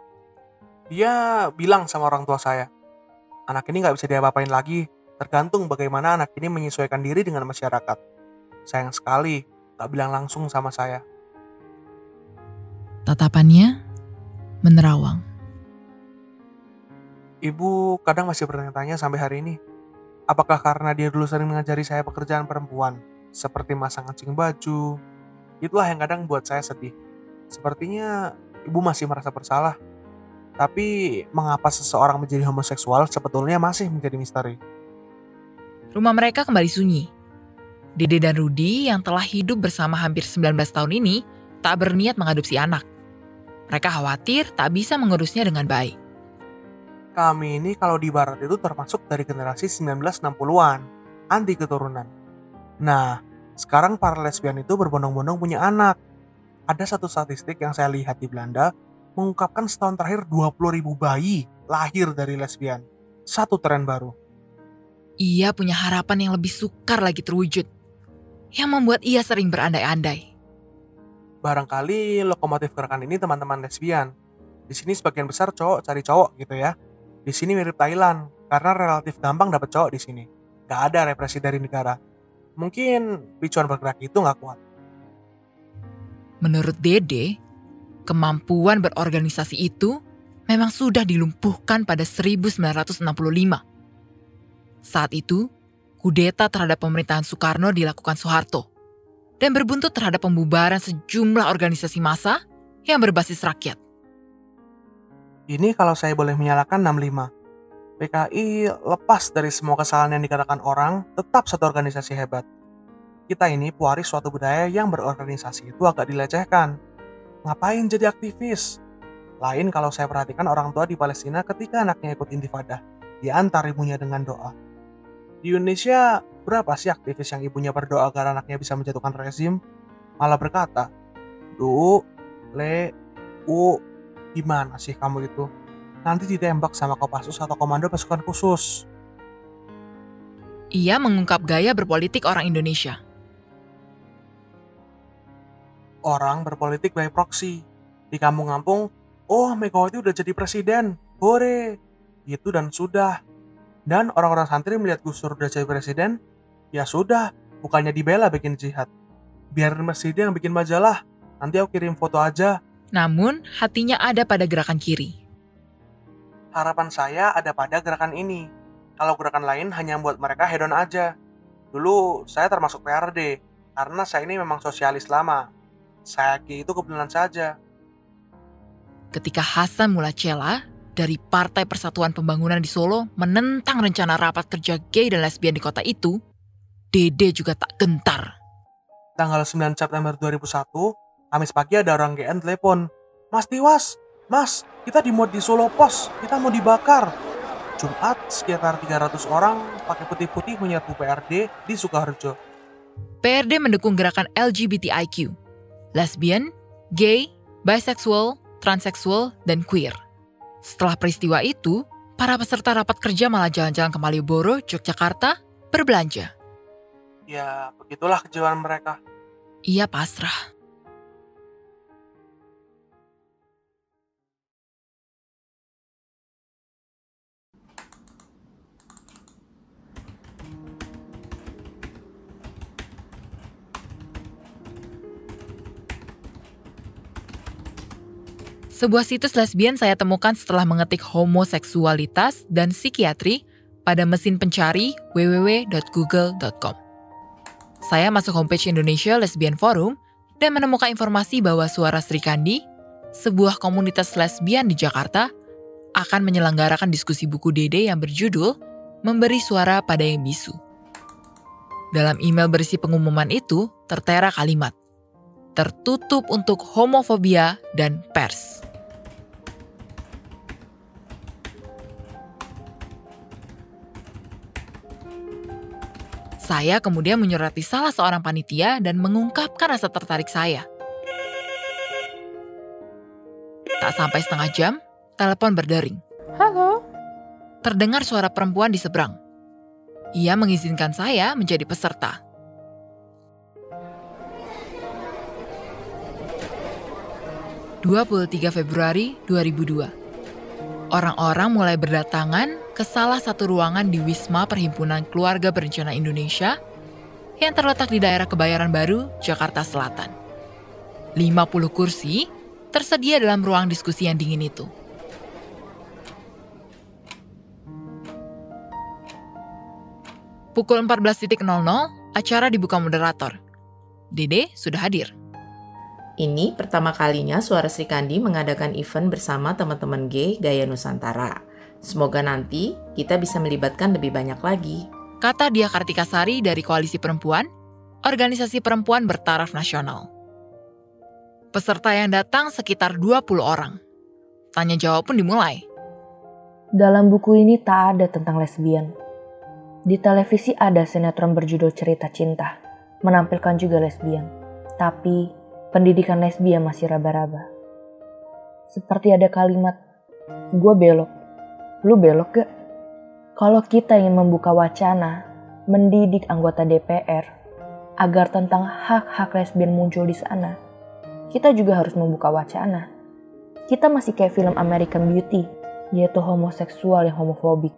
Dia bilang sama orang tua saya, anak ini nggak bisa diapa-apain lagi, tergantung bagaimana anak ini menyesuaikan diri dengan masyarakat. Sayang sekali, tak bilang langsung sama saya. Tatapannya menerawang. Ibu kadang masih bertanya-tanya sampai hari ini, apakah karena dia dulu sering mengajari saya pekerjaan perempuan, seperti masang kancing baju, itulah yang kadang buat saya sedih. Sepertinya ibu masih merasa bersalah. Tapi mengapa seseorang menjadi homoseksual sebetulnya masih menjadi misteri. Rumah mereka kembali sunyi. Dede dan Rudi yang telah hidup bersama hampir 19 tahun ini tak berniat mengadopsi anak. Mereka khawatir tak bisa mengurusnya dengan baik. Kami ini kalau di barat itu termasuk dari generasi 1960-an, anti keturunan. Nah, sekarang para lesbian itu berbondong-bondong punya anak. Ada satu statistik yang saya lihat di Belanda, mengungkapkan setahun terakhir 20 ribu bayi lahir dari lesbian. Satu tren baru. Ia punya harapan yang lebih sukar lagi terwujud, yang membuat ia sering berandai-andai. Barangkali lokomotif gerakan ini teman-teman lesbian. Di sini sebagian besar cowok cari cowok gitu ya. Di sini mirip Thailand, karena relatif gampang dapat cowok di sini. Gak ada represi dari negara. Mungkin picuan bergerak itu nggak kuat. Menurut Dede, kemampuan berorganisasi itu memang sudah dilumpuhkan pada 1965. Saat itu, kudeta terhadap pemerintahan Soekarno dilakukan Soeharto dan berbuntut terhadap pembubaran sejumlah organisasi massa yang berbasis rakyat. Ini kalau saya boleh menyalakan 65. PKI lepas dari semua kesalahan yang dikatakan orang, tetap satu organisasi hebat. Kita ini pewaris suatu budaya yang berorganisasi itu agak dilecehkan. Ngapain jadi aktivis? Lain kalau saya perhatikan orang tua di Palestina ketika anaknya ikut intifadah, diantar ibunya dengan doa. Di Indonesia, berapa sih aktivis yang ibunya berdoa agar anaknya bisa menjatuhkan rezim? Malah berkata, Du, Le, U, gimana sih kamu itu? Nanti ditembak sama Kopassus atau Komando Pasukan Khusus. Ia mengungkap gaya berpolitik orang Indonesia. Orang berpolitik by proxy. Di kampung-kampung, oh Megawati udah jadi presiden, hore. Gitu dan sudah. Dan orang-orang santri melihat Gus Dur udah jadi presiden, ya sudah, bukannya dibela bikin jihad. Biar masjidnya yang bikin majalah, nanti aku kirim foto aja. Namun, hatinya ada pada gerakan kiri. Harapan saya ada pada gerakan ini. Kalau gerakan lain hanya buat mereka hedon aja. Dulu saya termasuk PRD, karena saya ini memang sosialis lama. Saya itu kebetulan saja. Ketika Hasan Mulacela dari Partai Persatuan Pembangunan di Solo menentang rencana rapat kerja gay dan lesbian di kota itu, Dede juga tak gentar. Tanggal 9 September 2001, Kamis pagi ada orang GN telepon. Mas Tiwas, Mas, kita dimuat di Solo Pos, kita mau dibakar. Jumat, sekitar 300 orang pakai putih-putih menyerbu PRD di Sukoharjo. PRD mendukung gerakan LGBTIQ, lesbian, gay, bisexual, transseksual, dan queer. Setelah peristiwa itu, para peserta rapat kerja malah jalan-jalan ke Malioboro, Yogyakarta, berbelanja. Ya, begitulah kejiwaan mereka. Ia pasrah. Sebuah situs lesbian saya temukan setelah mengetik homoseksualitas dan psikiatri pada mesin pencari www.google.com. Saya masuk homepage Indonesia Lesbian Forum dan menemukan informasi bahwa Suara Sri Kandi, sebuah komunitas lesbian di Jakarta, akan menyelenggarakan diskusi buku Dede yang berjudul Memberi Suara pada Yang Bisu. Dalam email berisi pengumuman itu tertera kalimat, tertutup untuk homofobia dan pers. Saya kemudian menyurati salah seorang panitia dan mengungkapkan rasa tertarik saya. Tak sampai setengah jam, telepon berdering. Halo? Terdengar suara perempuan di seberang. Ia mengizinkan saya menjadi peserta. ...23 Februari 2002. Orang-orang mulai berdatangan ke salah satu ruangan di Wisma Perhimpunan Keluarga Berencana Indonesia yang terletak di daerah Kebayoran Baru, Jakarta Selatan. 50 kursi tersedia dalam ruang diskusi yang dingin itu. Pukul 14.00, acara dibuka moderator. Dede sudah hadir. Ini pertama kalinya Suara Sri Kandi mengadakan event bersama teman-teman gay Gaya Nusantara. Semoga nanti kita bisa melibatkan lebih banyak lagi. Kata Dia Kartikasari dari Koalisi Perempuan, organisasi perempuan bertaraf nasional. Peserta yang datang sekitar 20 orang. Tanya jawab pun dimulai. Dalam buku ini tak ada tentang lesbian. Di televisi ada sinetron berjudul Cerita Cinta, menampilkan juga lesbian. Tapi pendidikan lesbian masih raba-raba. Seperti ada kalimat, gue belok, lu belok gak? Kalau kita ingin membuka wacana, mendidik anggota DPR, agar tentang hak-hak lesbian muncul di sana, kita juga harus membuka wacana. Kita masih kayak film American Beauty, yaitu homoseksual yang homofobik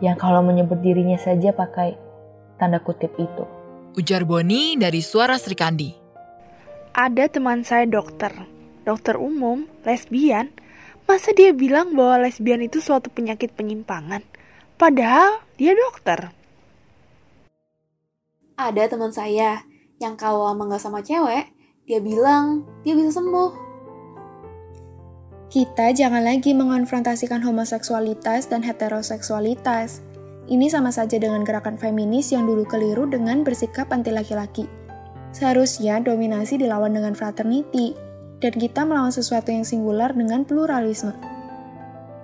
yang kalau menyebut dirinya saja pakai tanda kutip itu. Ujar Boni dari Suara Sri Kandi. Ada teman saya dokter, dokter umum, lesbian. Masa dia bilang bahwa lesbian itu suatu penyakit penyimpangan? Padahal dia dokter. Ada teman saya yang kalau lama nggak sama cewek, dia bilang dia bisa sembuh. Kita jangan lagi mengonfrontasikan homoseksualitas dan heteroseksualitas. Ini sama saja dengan gerakan feminis yang dulu keliru dengan bersikap anti laki-laki. Seharusnya dominasi dilawan dengan fraternity, dan kita melawan sesuatu yang singular dengan pluralisme.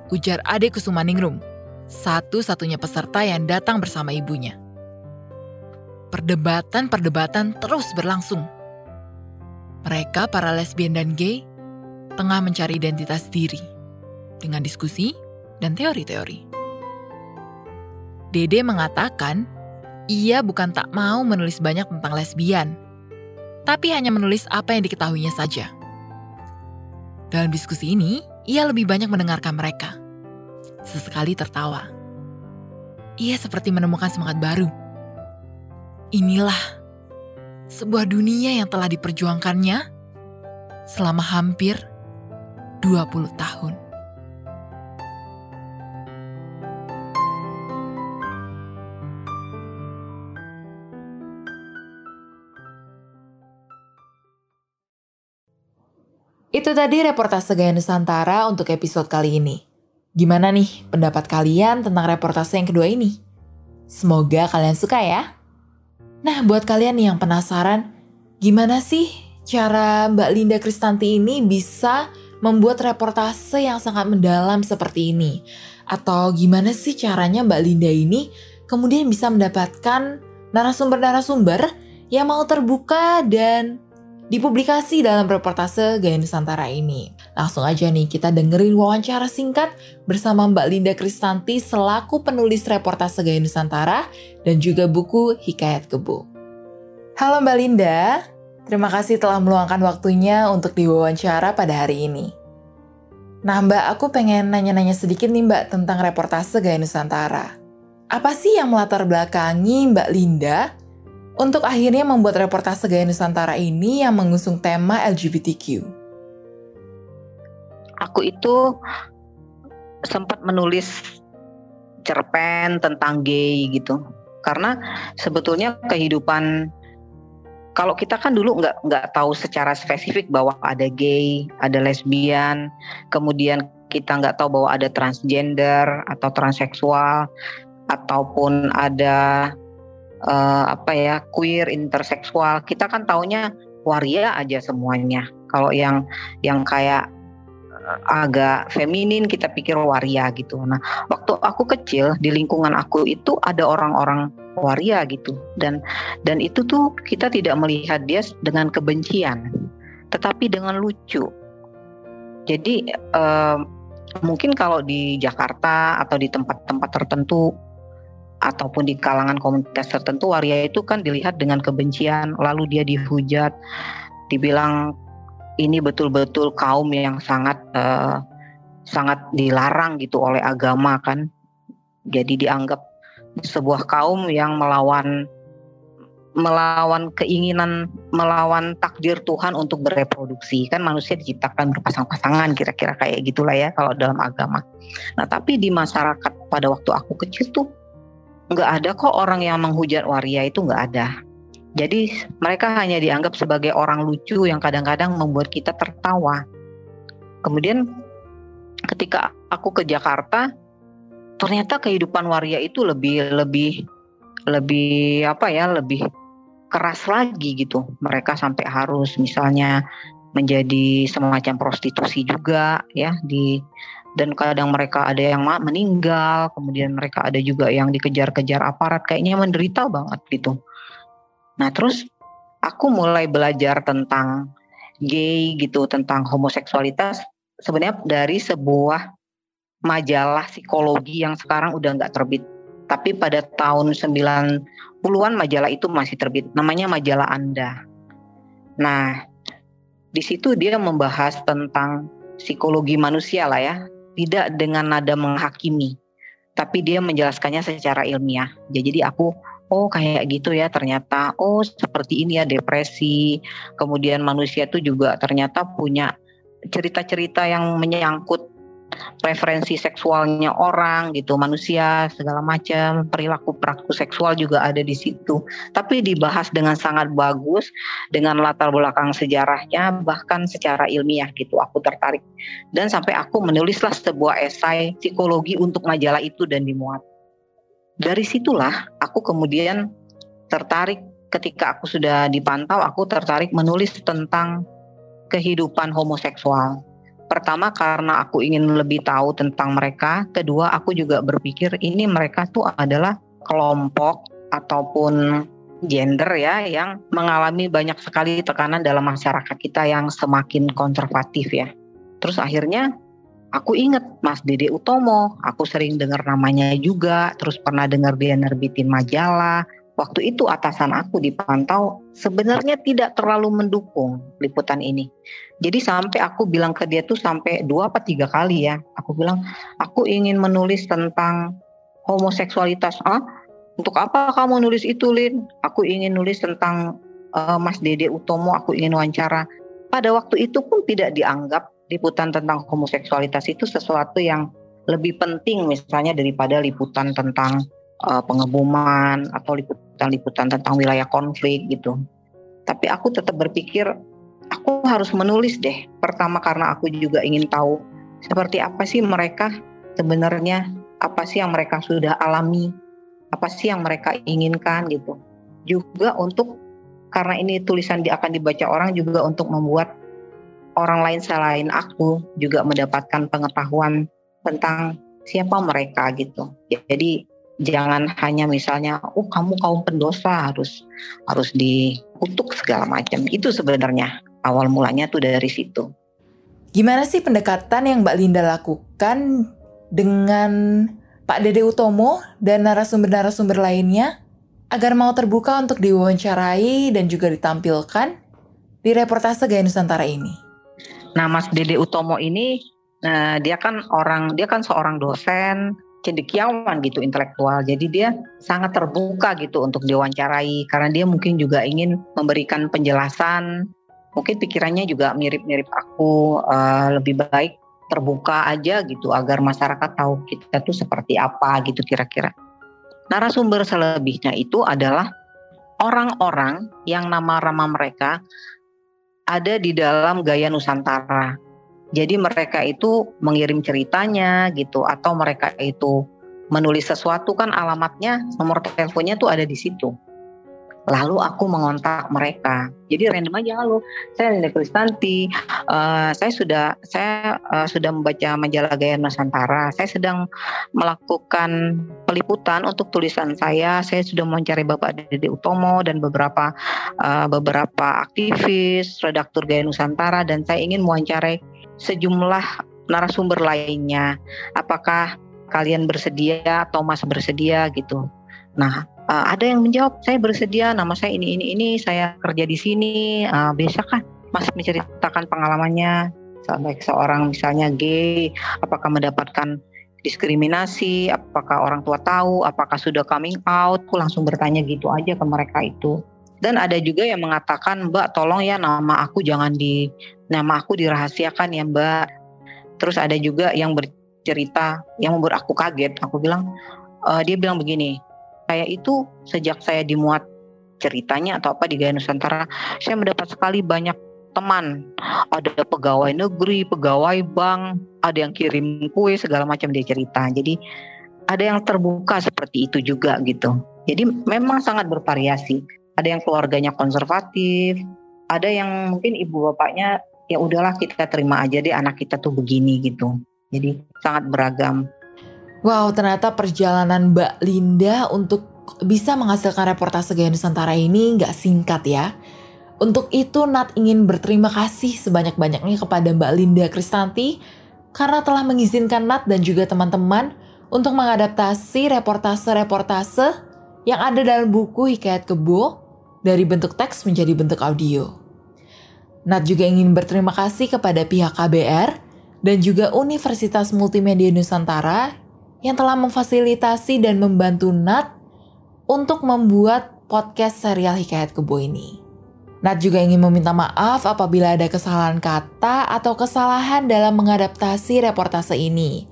Ujar Ade Kusumaningrum, satu-satunya peserta yang datang bersama ibunya. Perdebatan-perdebatan terus berlangsung. Mereka, para lesbian dan gay, tengah mencari identitas diri dengan diskusi dan teori-teori. Dede mengatakan ia bukan tak mau menulis banyak tentang lesbian, tapi hanya menulis apa yang diketahuinya saja. Dalam diskusi ini, ia lebih banyak mendengarkan mereka. Sesekali tertawa. Ia seperti menemukan semangat baru. Inilah sebuah dunia yang telah diperjuangkannya selama hampir 20 tahun. Itu tadi reportase Gaya Nusantara untuk episode kali ini. Gimana nih pendapat kalian tentang reportase yang kedua ini? Semoga kalian suka ya. Nah, buat kalian yang penasaran, gimana sih cara Mbak Linda Kristanti ini bisa membuat reportase yang sangat mendalam seperti ini? Atau gimana sih caranya Mbak Linda ini kemudian bisa mendapatkan narasumber-narasumber yang mau terbuka dan dipublikasi dalam reportase Gaya Nusantara ini. Langsung aja nih kita dengerin wawancara singkat bersama Mbak Linda Kristanti selaku penulis reportase Gaya Nusantara dan juga buku Hikayat Kebo. Halo Mbak Linda, terima kasih telah meluangkan waktunya untuk diwawancara pada hari ini. Nah Mbak, aku pengen nanya-nanya sedikit nih Mbak tentang reportase Gaya Nusantara. Apa sih yang melatar belakangi Mbak Linda untuk akhirnya membuat reportase Gaya Nusantara ini yang mengusung tema LGBTQ. Aku itu sempat menulis cerpen tentang gay gitu. Karena sebetulnya kehidupan kalau kita kan dulu nggak nggak tahu secara spesifik bahwa ada gay, ada lesbian, kemudian kita nggak tahu bahwa ada transgender atau transseksual ataupun ada uh, apa ya queer interseksual kita kan taunya waria aja semuanya kalau yang yang kayak eh, agak feminin kita pikir waria gitu. Nah, waktu aku kecil di lingkungan aku itu ada orang-orang waria gitu dan dan itu tuh kita tidak melihat dia dengan kebencian, tetapi dengan lucu. Jadi uh, mungkin kalau di Jakarta atau di tempat-tempat tertentu ataupun di kalangan komunitas tertentu waria itu kan dilihat dengan kebencian lalu dia dihujat dibilang ini betul-betul kaum yang sangat uh, sangat dilarang gitu oleh agama kan jadi dianggap sebuah kaum yang melawan melawan keinginan melawan takdir Tuhan untuk bereproduksi kan manusia diciptakan berpasang-pasangan kira-kira kayak gitulah ya kalau dalam agama. Nah tapi di masyarakat pada waktu aku kecil tuh nggak ada kok orang yang menghujat waria itu nggak ada. Jadi mereka hanya dianggap sebagai orang lucu yang kadang-kadang membuat kita tertawa. Kemudian ketika aku ke Jakarta, ternyata kehidupan waria itu lebih lebih lebih apa ya lebih keras lagi gitu. Mereka sampai harus misalnya menjadi semacam prostitusi juga ya di dan kadang mereka ada yang meninggal, kemudian mereka ada juga yang dikejar-kejar aparat, kayaknya menderita banget gitu. Nah terus aku mulai belajar tentang gay gitu, tentang homoseksualitas sebenarnya dari sebuah majalah psikologi yang sekarang udah nggak terbit. Tapi pada tahun 90 puluhan majalah itu masih terbit. Namanya majalah Anda. Nah, di situ dia membahas tentang psikologi manusia lah ya, tidak dengan nada menghakimi, tapi dia menjelaskannya secara ilmiah. Jadi aku oh kayak gitu ya ternyata oh seperti ini ya depresi. Kemudian manusia itu juga ternyata punya cerita-cerita yang menyangkut preferensi seksualnya orang gitu, manusia segala macam, perilaku perilaku seksual juga ada di situ. Tapi dibahas dengan sangat bagus dengan latar belakang sejarahnya bahkan secara ilmiah gitu. Aku tertarik dan sampai aku menulislah sebuah esai psikologi untuk majalah itu dan dimuat. Dari situlah aku kemudian tertarik ketika aku sudah dipantau aku tertarik menulis tentang kehidupan homoseksual Pertama karena aku ingin lebih tahu tentang mereka, kedua aku juga berpikir ini mereka tuh adalah kelompok ataupun gender ya yang mengalami banyak sekali tekanan dalam masyarakat kita yang semakin konservatif ya. Terus akhirnya aku inget Mas Dede Utomo, aku sering dengar namanya juga, terus pernah dengar dia nerbitin majalah, waktu itu atasan aku dipantau sebenarnya tidak terlalu mendukung liputan ini. Jadi sampai aku bilang ke dia tuh sampai dua apa tiga kali ya. Aku bilang aku ingin menulis tentang homoseksualitas. Ah, untuk apa kamu nulis itu Lin? Aku ingin nulis tentang uh, Mas Dede Utomo. Aku ingin wawancara. Pada waktu itu pun tidak dianggap liputan tentang homoseksualitas itu sesuatu yang lebih penting misalnya daripada liputan tentang uh, pengeboman atau liputan-liputan tentang wilayah konflik gitu. Tapi aku tetap berpikir aku harus menulis deh. Pertama karena aku juga ingin tahu seperti apa sih mereka sebenarnya apa sih yang mereka sudah alami, apa sih yang mereka inginkan gitu. Juga untuk karena ini tulisan akan dibaca orang juga untuk membuat orang lain selain aku juga mendapatkan pengetahuan tentang siapa mereka gitu. Jadi jangan hanya misalnya oh kamu kaum pendosa harus harus dikutuk segala macam itu sebenarnya awal mulanya tuh dari situ gimana sih pendekatan yang Mbak Linda lakukan dengan Pak Dede Utomo dan narasumber-narasumber lainnya agar mau terbuka untuk diwawancarai dan juga ditampilkan di reportase Gaya Nusantara ini nah Mas Dede Utomo ini Nah, dia kan orang, dia kan seorang dosen, cendekiawan gitu intelektual. Jadi dia sangat terbuka gitu untuk diwawancarai karena dia mungkin juga ingin memberikan penjelasan. Mungkin pikirannya juga mirip-mirip aku uh, lebih baik terbuka aja gitu agar masyarakat tahu kita tuh seperti apa gitu kira-kira. Narasumber selebihnya itu adalah orang-orang yang nama-nama mereka ada di dalam gaya Nusantara. Jadi mereka itu mengirim ceritanya gitu atau mereka itu menulis sesuatu kan alamatnya nomor teleponnya tuh ada di situ. Lalu aku mengontak mereka. Jadi random aja lalu saya Linda Kristanti, uh, saya sudah saya uh, sudah membaca majalah Gaya Nusantara. Saya sedang melakukan peliputan untuk tulisan saya. Saya sudah mencari Bapak Dede Utomo dan beberapa uh, beberapa aktivis, redaktur Gaya Nusantara dan saya ingin mewawancarai sejumlah narasumber lainnya. Apakah kalian bersedia atau Mas bersedia gitu? Nah, uh, ada yang menjawab saya bersedia nama saya ini ini ini saya kerja di sini. Uh, bisa kan masih menceritakan pengalamannya sampai seorang misalnya gay apakah mendapatkan diskriminasi apakah orang tua tahu apakah sudah coming out aku langsung bertanya gitu aja ke mereka itu. Dan ada juga yang mengatakan mbak tolong ya nama aku jangan di nama aku dirahasiakan ya mbak. Terus ada juga yang bercerita yang membuat aku kaget aku bilang uh, dia bilang begini saya itu sejak saya dimuat ceritanya atau apa di Gaya Nusantara, saya mendapat sekali banyak teman. Ada pegawai negeri, pegawai bank, ada yang kirim kue segala macam dia cerita. Jadi ada yang terbuka seperti itu juga gitu. Jadi memang sangat bervariasi. Ada yang keluarganya konservatif, ada yang mungkin ibu bapaknya ya udahlah kita terima aja deh anak kita tuh begini gitu. Jadi sangat beragam. Wow, ternyata perjalanan Mbak Linda untuk bisa menghasilkan reportase Gaya Nusantara ini nggak singkat ya. Untuk itu Nat ingin berterima kasih sebanyak-banyaknya kepada Mbak Linda Kristanti karena telah mengizinkan Nat dan juga teman-teman untuk mengadaptasi reportase-reportase yang ada dalam buku Hikayat Kebo dari bentuk teks menjadi bentuk audio. Nat juga ingin berterima kasih kepada pihak KBR dan juga Universitas Multimedia Nusantara yang telah memfasilitasi dan membantu Nat untuk membuat podcast serial Hikayat Kebo ini. Nat juga ingin meminta maaf apabila ada kesalahan kata atau kesalahan dalam mengadaptasi reportase ini.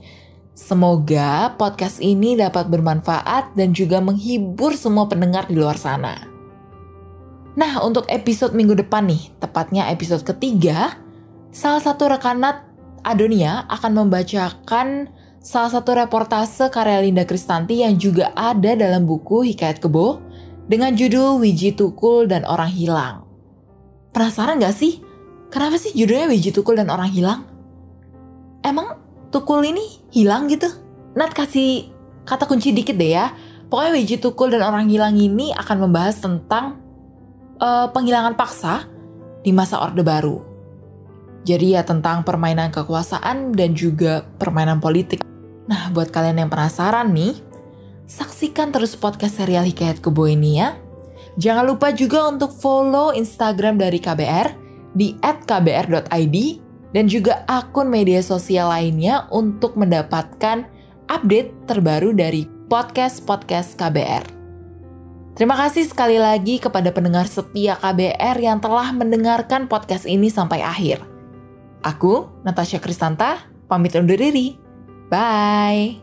Semoga podcast ini dapat bermanfaat dan juga menghibur semua pendengar di luar sana. Nah, untuk episode minggu depan nih, tepatnya episode ketiga, salah satu rekan Nat, Adonia, akan membacakan salah satu reportase karya Linda Kristanti yang juga ada dalam buku Hikayat Kebo dengan judul Wiji Tukul dan Orang Hilang. Penasaran gak sih? Kenapa sih judulnya Wiji Tukul dan Orang Hilang? Emang Tukul ini hilang gitu? Nat kasih kata kunci dikit deh ya. Pokoknya Wiji Tukul dan Orang Hilang ini akan membahas tentang uh, penghilangan paksa di masa Orde Baru. Jadi ya tentang permainan kekuasaan dan juga permainan politik. Nah, buat kalian yang penasaran nih, saksikan terus podcast serial Hikayat Kebo ini ya. Jangan lupa juga untuk follow Instagram dari KBR di @kbr.id dan juga akun media sosial lainnya untuk mendapatkan update terbaru dari podcast-podcast KBR. Terima kasih sekali lagi kepada pendengar setia KBR yang telah mendengarkan podcast ini sampai akhir. Aku, Natasha Kristanta, pamit undur diri. Bye.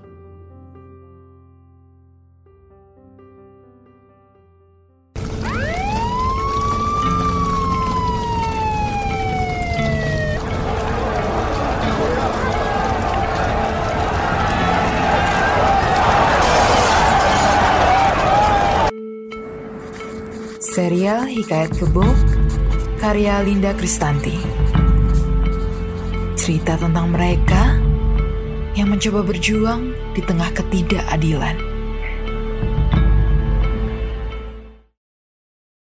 Serial Hikayat Kebo karya Linda Kristanti. Cerita tentang mereka yang mencoba berjuang di tengah ketidakadilan.